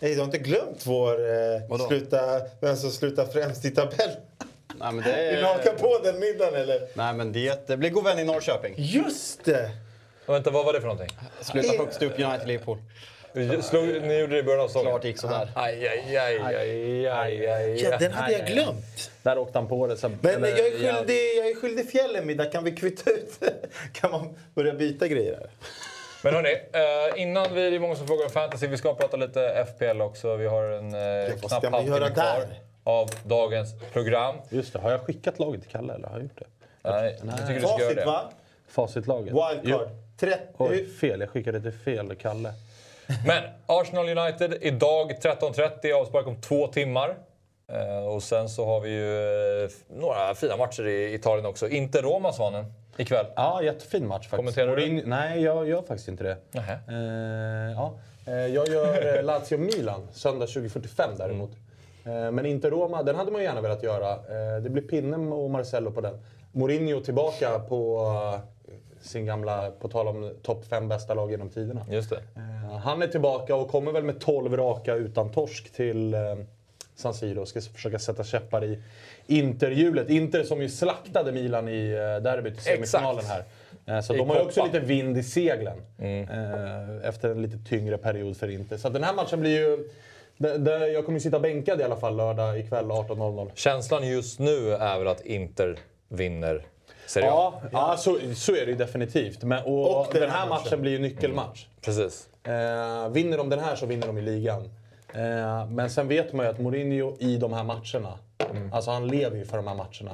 Nej, du har inte glömt vår eh, sluta, vem som slutar främst i tabellen? Nej, men det Vill du haka är... på den middagen eller? Nej, men det, det blir god vän i Norrköping. Just det! vänta, vad var det för någonting? Sluta högst upp United-Liverpool. Slog, ni gjorde det i början av säsongen? Klart det gick sådär. Aj, aj, aj, aj, aj, aj. Ja, den hade aj, jag aj. glömt. Där åkte han på det. Så, Men eller, jag är skyldig, jag är skyldig fjäll en middag. Kan vi kvitta ut? [LAUGHS] Kan man börja byta grejer här? Men hörni, eh, innan vi, det är många som frågar om fantasy, vi ska prata lite FPL också. Vi har en eh, knapp halvtimme kvar där? av dagens program. Just det, har jag skickat laget till Kalle eller har jag gjort det? Nej, jag tycker du ska göra det. va? Facitlaget? Wildcard. 30. Oj, fel. Jag skickade till fel Kalle. Men Arsenal United idag 13.30, avspark om två timmar. Eh, och sen så har vi ju eh, några fina matcher i Italien också. Inte Roma, Svanen, ikväll. Ja, jättefin match faktiskt. Kommenterar du? Nej, jag gör faktiskt inte det. Nähä. Eh, ja. Jag gör [LAUGHS] Lazio-Milan söndag 20.45 däremot. Eh, men inte Roma, den hade man ju gärna velat göra. Det blir Pinne och Marcello på den. Mourinho tillbaka på sin gamla, på tal om topp fem bästa lag genom tiderna. Just det. Han är tillbaka och kommer väl med 12 raka utan torsk till San Siro och ska försöka sätta käppar i Interhjulet. Inter som ju slaktade Milan i eh, derbyt i semifinalen här. Eh, Så I de har ju också lite vind i seglen eh, efter en lite tyngre period för Inter. Så den här matchen blir ju... Jag kommer ju sitta bänkad i alla fall lördag ikväll 18.00. Känslan just nu är väl att Inter vinner Serie A. Ja, ja så, så är det ju definitivt. Men, och, Och den, här matchen blir ju nyckelmatch. Precis. Eh, vinner de den här så vinner de i ligan. Eh, men sen vet man ju att Mourinho i de här matcherna, alltså han lever ju för de här matcherna.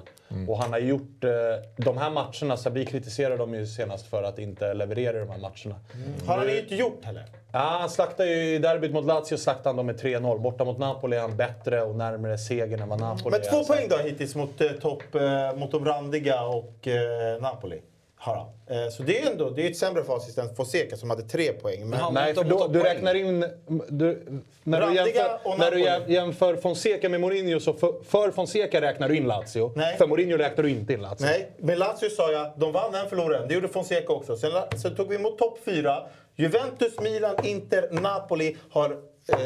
Och han har gjort eh, de här matcherna, så vi kritiserade dem ju senast för att inte leverera i de här matcherna. Har han inte gjort heller? Ja, han slaktar ju i derbyt mot Lazio slaktade han dem med 3-0. Borta mot Napoli är han bättre och närmare segern än vad Napoli Men är. två Så- poäng då hittills mot, eh, topp, eh, mot de randiga och eh, Napoli. Han. Eh, så det är ändå det är ett sämre facit än Fonseca som hade tre poäng. Men, Nej, för då, du räknar in... Du, när, du jämför, när du jämför Fonseca med Mourinho så för, för Fonseca räknar du in Lazio. Nej. För Mourinho räknar du inte in Lazio. Nej, med Lazio sa jag, de vann en förlorade en. Det gjorde Fonseca också. Sen, sen tog vi emot topp fyra. Juventus, Milan, Inter, Napoli har... Eh,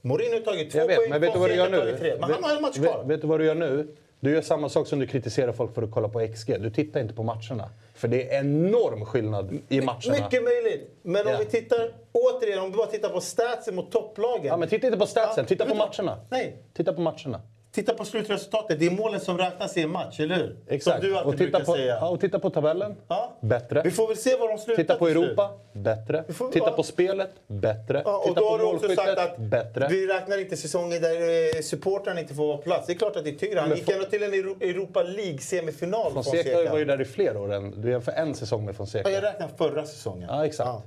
Mourinho har tagit två Jag vet, poäng, men vet du vad du gör Fonseca nu? tre. Men vet, han har en match vet, kvar. vet du vad du gör nu? Du gör samma sak som du kritiserar folk för att kolla på XG. Du tittar inte på matcherna. För det är enorm skillnad i matcherna. Mycket möjligt. Men om vi tittar, återigen, om vi bara tittar på statsen mot topplagen. Ja, men titta inte på statsen, Ja, titta på du- matcherna. Nej, Titta på matcherna. Titta på slutresultatet. Det är målen som räknas i en match, eller hur? Exakt. Som du alltid och, titta brukar på, säga. ja, och titta på tabellen. Ja. Bättre. Vi får väl se var de slutar Titta på. Europa. Bättre. får- Titta ja. på spelet. Bättre. Ja, och titta då på har du också sagt att Bättre. vi räknar inte säsonger där eh, supportrarna inte får vara på plats. Det är klart att det är tyngre. Han gick ändå till en Euro- Europa League-semifinal, Fonseca, Fonseca. var ju där i flera år. än- Du jämför en säsong med Fonseca. Ja, jag räknar förra säsongen. Ja, exakt.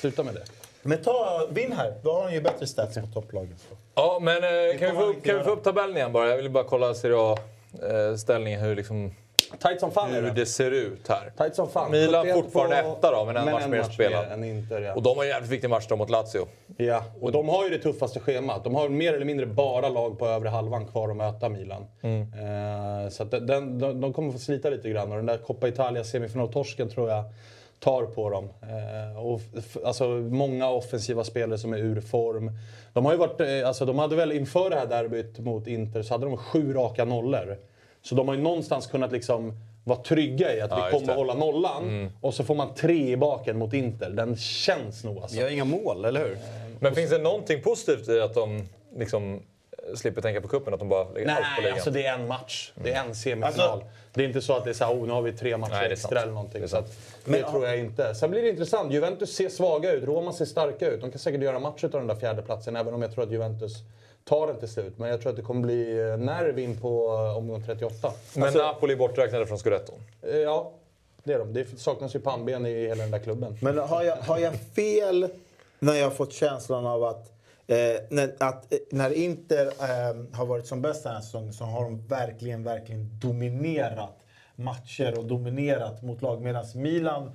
Sluta med det. Men ta, vinn här. Då har han ju bättre stats mot topplagen. Ja, men eh, kan, vi få, upp- kan vi få upp tabellen igen bara? Jag vill bara kolla Serie A-ställningen, hur, liksom, Tight som fan hur det. det ser ut här. Tight som fan. Milan 71 fortfarande på- etta då, men en match mer spelad. Inter, ja. Och de har en jävligt viktig match då mot Lazio. Ja, och de har ju det tuffaste schemat. De har mer eller mindre bara lag på övre halvan kvar att möta Milan. Eh, så den, de, de kommer få slita lite grann och den där Coppa Italia semifinaltorsken tror jag tar på dem. Eh, och alltså, många offensiva spelare som är ur form. De har ju varit, eh, alltså, de hade väl inför det här derbyt mot Inter så hade de sju raka nollor. Så de har ju någonstans kunnat liksom vara trygga i att Ja, vi kommer att hålla nollan. Och så får man tre i baken mot Inter. Den känns nog alltså. Vi har inga mål, eller hur? Men finns det någonting positivt i att de liksom slipper tänka på kuppen Att de bara lägger allt på Nej, ligan? alltså det är en match. Det är en semifinal. Alltså- det är inte så att det är så här, oh, nu har vi tre matcher Nej, extra eller någonting. Det är så sant. att, det tror jag inte. Sen blir det intressant. Juventus ser svaga ut, Roma ser starka ut. De kan säkert göra match av den där fjärdeplatsen, även om jag tror att Juventus tar den till slut. Men jag tror att det kommer bli eh, nerv in på eh, omgång 38. Men Alltså, Napoli är borträknade från Scudetton. eh, Ja, det är de. Det saknas ju pannben i hela den där klubben. Men har jag, har jag fel när jag har fått känslan av att, eh, när, att eh, när Inter eh, har varit som bäst den här säsongen så har de verkligen, verkligen dominerat matcher och dominerat mot lag. Medan Milan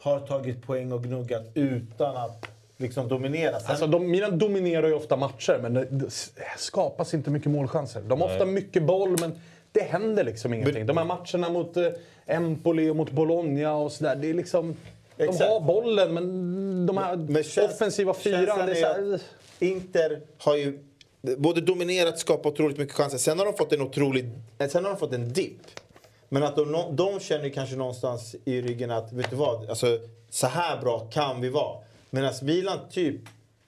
har tagit poäng och gnuggat utan att liksom dominera. Sen, Alltså, de, Milan dominerar ju ofta matcher, men det, det skapas inte mycket målchanser. De har ofta mycket boll, men det händer liksom ingenting. De här matcherna mot eh, Empoli och mot Bologna och sådär, det är liksom... De Exakt. har bollen, men de här Men käns- offensiva fyran, känslan det är är så här, att Inter har ju både dominerat, skapat otroligt mycket chanser. Sen har de fått en otrolig... eh, Sen har de fått en dipp. Men att de, de känner kanske någonstans i ryggen att, vet du vad? Alltså, så här bra kan vi vara. Medan Milan typ...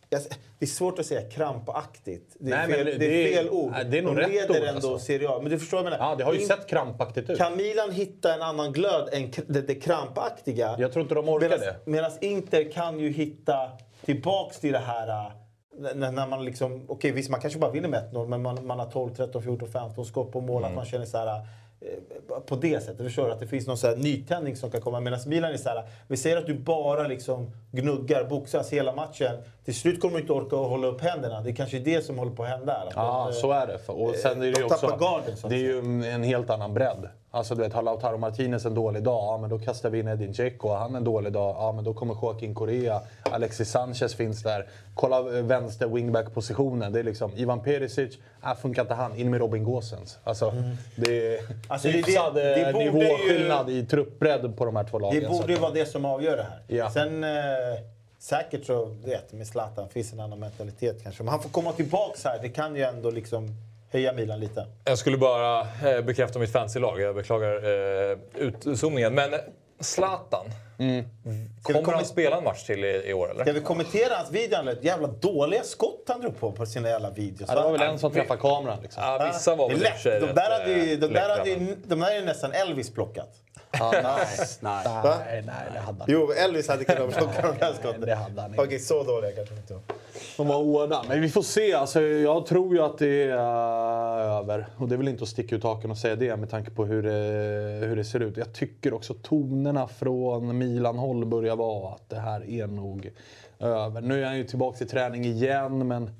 Det är svårt att säga krampaktigt. Det är, Nej, fel, det- det är fel ord. det är nog de rätt leder ord, ändå alltså. Serie A. Men du förstår vad jag menar? Ja, det har ju In- sett krampaktigt ut. Kan Milan hitta en annan glöd än det, det krampaktiga? Jag tror inte de orkar Medan- det. Medan Inter kan ju hitta tillbaks till det här... äh, När, man liksom... Okej, visst man kanske bara vinner med 1-0 men man, man har 12, 13, 14, 15 skott på mål. Att man känner så här... äh, På det sättet. Förstår du? Att det finns någon så här nytändning som kan komma. Medan Milan är så här... Vi säger att du bara liksom gnuggar, boxas hela matchen. Till slut kommer du inte orka att hålla upp händerna. Det är kanske är det som håller på att hända. här. Ja, de, så är det. Och sen är det de också, garden, det är ju en helt annan bredd. Alltså du vet, har Lautaro Martinez en dålig dag, ja men då kastar vi in Edin Dzeko. Har han en dålig dag, ja men då kommer Joaquin Correa. Alexis Sanchez finns där. Kolla eh, vänster wingback-positionen. Det är liksom Ivan Perisic, äh, funkar inte han, in med Robin Gosens. Alltså, det är Alltså, det- hyfsad eh, nivåskillnad i truppbredd på de här två lagen. Det borde ju vara det som avgör det här. Ja. Sen eh, säkert så, vet, med Zlatan finns en annan mentalitet kanske. Men han får komma tillbaks här. Det kan ju ändå liksom höja Milan lite. Jag skulle bara eh, bekräfta mitt fancy-lag. Jag beklagar eh, utzoomningen. Men Zlatan. vi Kommer komma- han spela en match till i, i år eller? Ska vi kommentera hans video? eller? Jävla dåliga skott han drog på på sina jävla videos. Ja, det var väl en som träffade kameran liksom. Ja, vissa var väl i och för sig lätt. De där hade ju, eh, de där läckra, hade ju, de där är ju nästan Elvis plockat. Ja, [LAUGHS] nej, Nej. nej, nej, det hade han Jo, Elvis hade kunnat [LAUGHS] plocka de där Nej, skotten. det hade han inte. Okej, så dåliga kanske inte var. De var hårda. Men vi får se. Alltså, jag tror ju att det är äh, över. Och det är väl inte att sticka ut haken och säga det med tanke på hur det, hur det ser ut. Jag tycker också tonerna från Milan-håll börjar vara att det här är nog över. Nu är han ju tillbaka i träning igen, men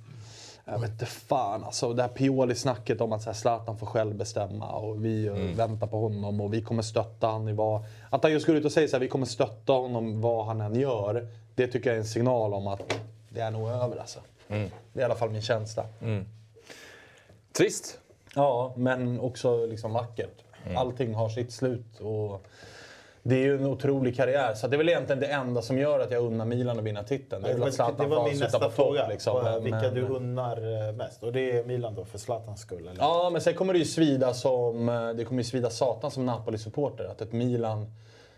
jag vet inte fan. Alltså, det här Pioli-snacket om att så här, Zlatan får själv bestämma och vi eh, väntar på honom och vi kommer stötta honom i vad... Att han just går ut och säger så här, vi kommer stötta honom vad han än gör. Det tycker jag är en signal om att det är nog över alltså. Det är i alla fall min känsla. Trist. Ja, men också liksom vackert. Allting har sitt slut. Och det är ju en otrolig karriär. Så det är väl egentligen det enda som gör att jag unnar Milan att vinna titeln. Det är väl att Det var min nästa på fråga. liksom. Vad- Vilka Men- du unnar eh, mest? Och det är Milan då, för Zlatans skull? Eller? Ja, men sen kommer det ju svida som... eh, Det kommer ju svida satan som Napoli-supporter. Att ett Milan...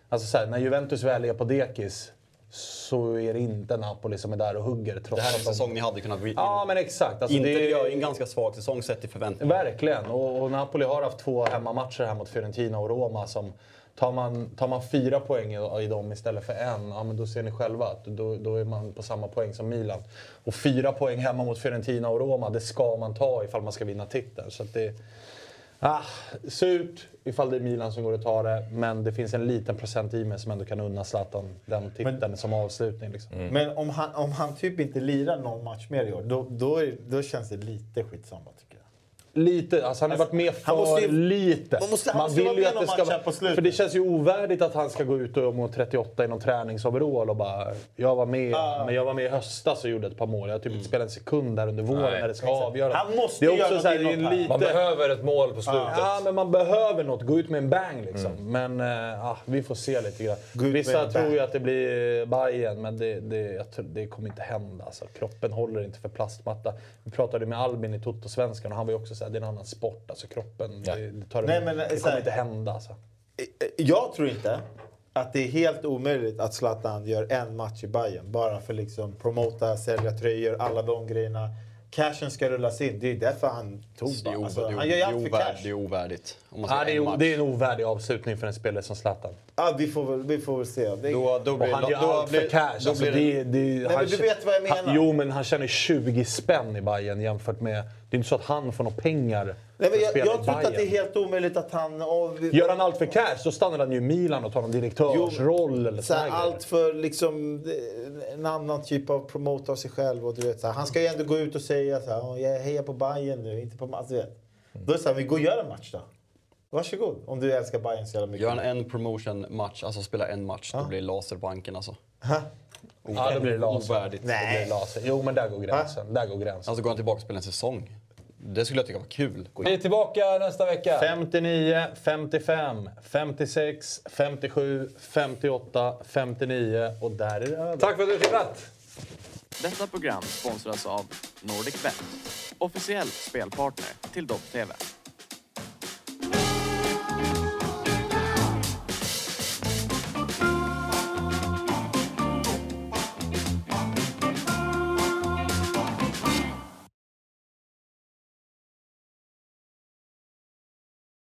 Alltså så här, när Juventus väl är på dekis så är det inte Napoli som är där och hugger. Trots Det här är en de- säsong ni hade kunnat in Ja, men exakt. Alltså, det är- gör ju en ganska svag säsong sett till förväntningar. Verkligen. Och, och Napoli har haft två hemmamatcher här mot Fiorentina och Roma. Som, tar, man, tar man fyra poäng i, i dem istället för en, ja, men då ser ni själva att då, då är man på samma poäng som Milan. Och fyra poäng hemma mot Fiorentina och Roma, det ska man ta ifall man ska vinna titeln. Så att det, ah, surt ifall det är Milan som går och tar det, men det finns en liten procent i mig som ändå kan unna Zlatan den titeln som avslutning. Liksom. Men om han, om han typ inte lirar någon match mer i år, då, då, är, då känns det lite skitsamma jag. Lite, alltså han har varit med för måste ju- lite. man måste- han måste vara med någon match här på slutet. För det känns ju ovärdigt att han ska gå ut och må 38 i någon träningsoverall och bara “Jag var med, men jag var med i höstas och gjorde ett par mål. Jag har typ inte spelat en sekund där under våren Nej, när det ska avgöras”. Han måste det är göra också så här, det är det här. Man lite... behöver ett mål på slutet. Ja, men man behöver något. Gå ut med en bang liksom. Men eh, ah, vi får se lite grann. Vissa tror ju att det blir Bayern men det, det, jag tror, det kommer inte hända. Alltså, kroppen håller inte för plastmatta. Vi pratade med Albin i Toto-svenskan och han var ju också såhär, det är en annan sport. Alltså kroppen, Ja. det, det, tar Nej, men, det så kommer här- inte hända. Alltså. Jag tror inte att det är helt omöjligt att Zlatan gör en match i Bayern bara för liksom promota, sälja tröjor, alla de grejerna. Cashen ska rullas in. Det är därför han tog Det är. Alltså, han gör ju allt för är cash. det är ovärdigt. Om man ska Ja, det, är, det är en ovärdig avslutning för en spelare som Zlatan. Ja, vi, får väl, vi får väl se. Det, Då, då Och blir, han då, gör då allt blir, för cash. Då Alltså, blir det, det, det, han men du vet vad jag menar. Han, jo, men han tjänar 20 spänn i Bayern jämfört med... Det är inte så att han får några pengar Nej, men jag, spela jag tror inte att det är helt omöjligt att han... Och, Gör han allt för cash så stannar han ju i Milan och tar någon direktörsroll eller så här, allt för liksom, eh, en annan typ av promote av sig själv. Och du vet, så här, han ska ju ändå gå ut och säga så här, "Åh, jag hejar på Bayern nu, inte på... Alltså, du vet. Då är det så här, vi går och gör en match då. Varsågod, om du älskar Bayern så jävla mycket. Gör han en promotion-match, alltså spelar en match, då blir det laserbanken alltså. Ha? Ja, då blir det laser. Ovärdigt. Då blir det laser. Jo, men där går gränsen. Där går gränsen. Alltså går han tillbaka och spelar en säsong. Det skulle jag tycka var kul. Vi är tillbaka nästa vecka. 59, 55, 56, 57, 58, 59 och där är det över. Tack för att du tittat! Detta program sponsras av NordicBet, officiell spelpartner till Dobb-TV.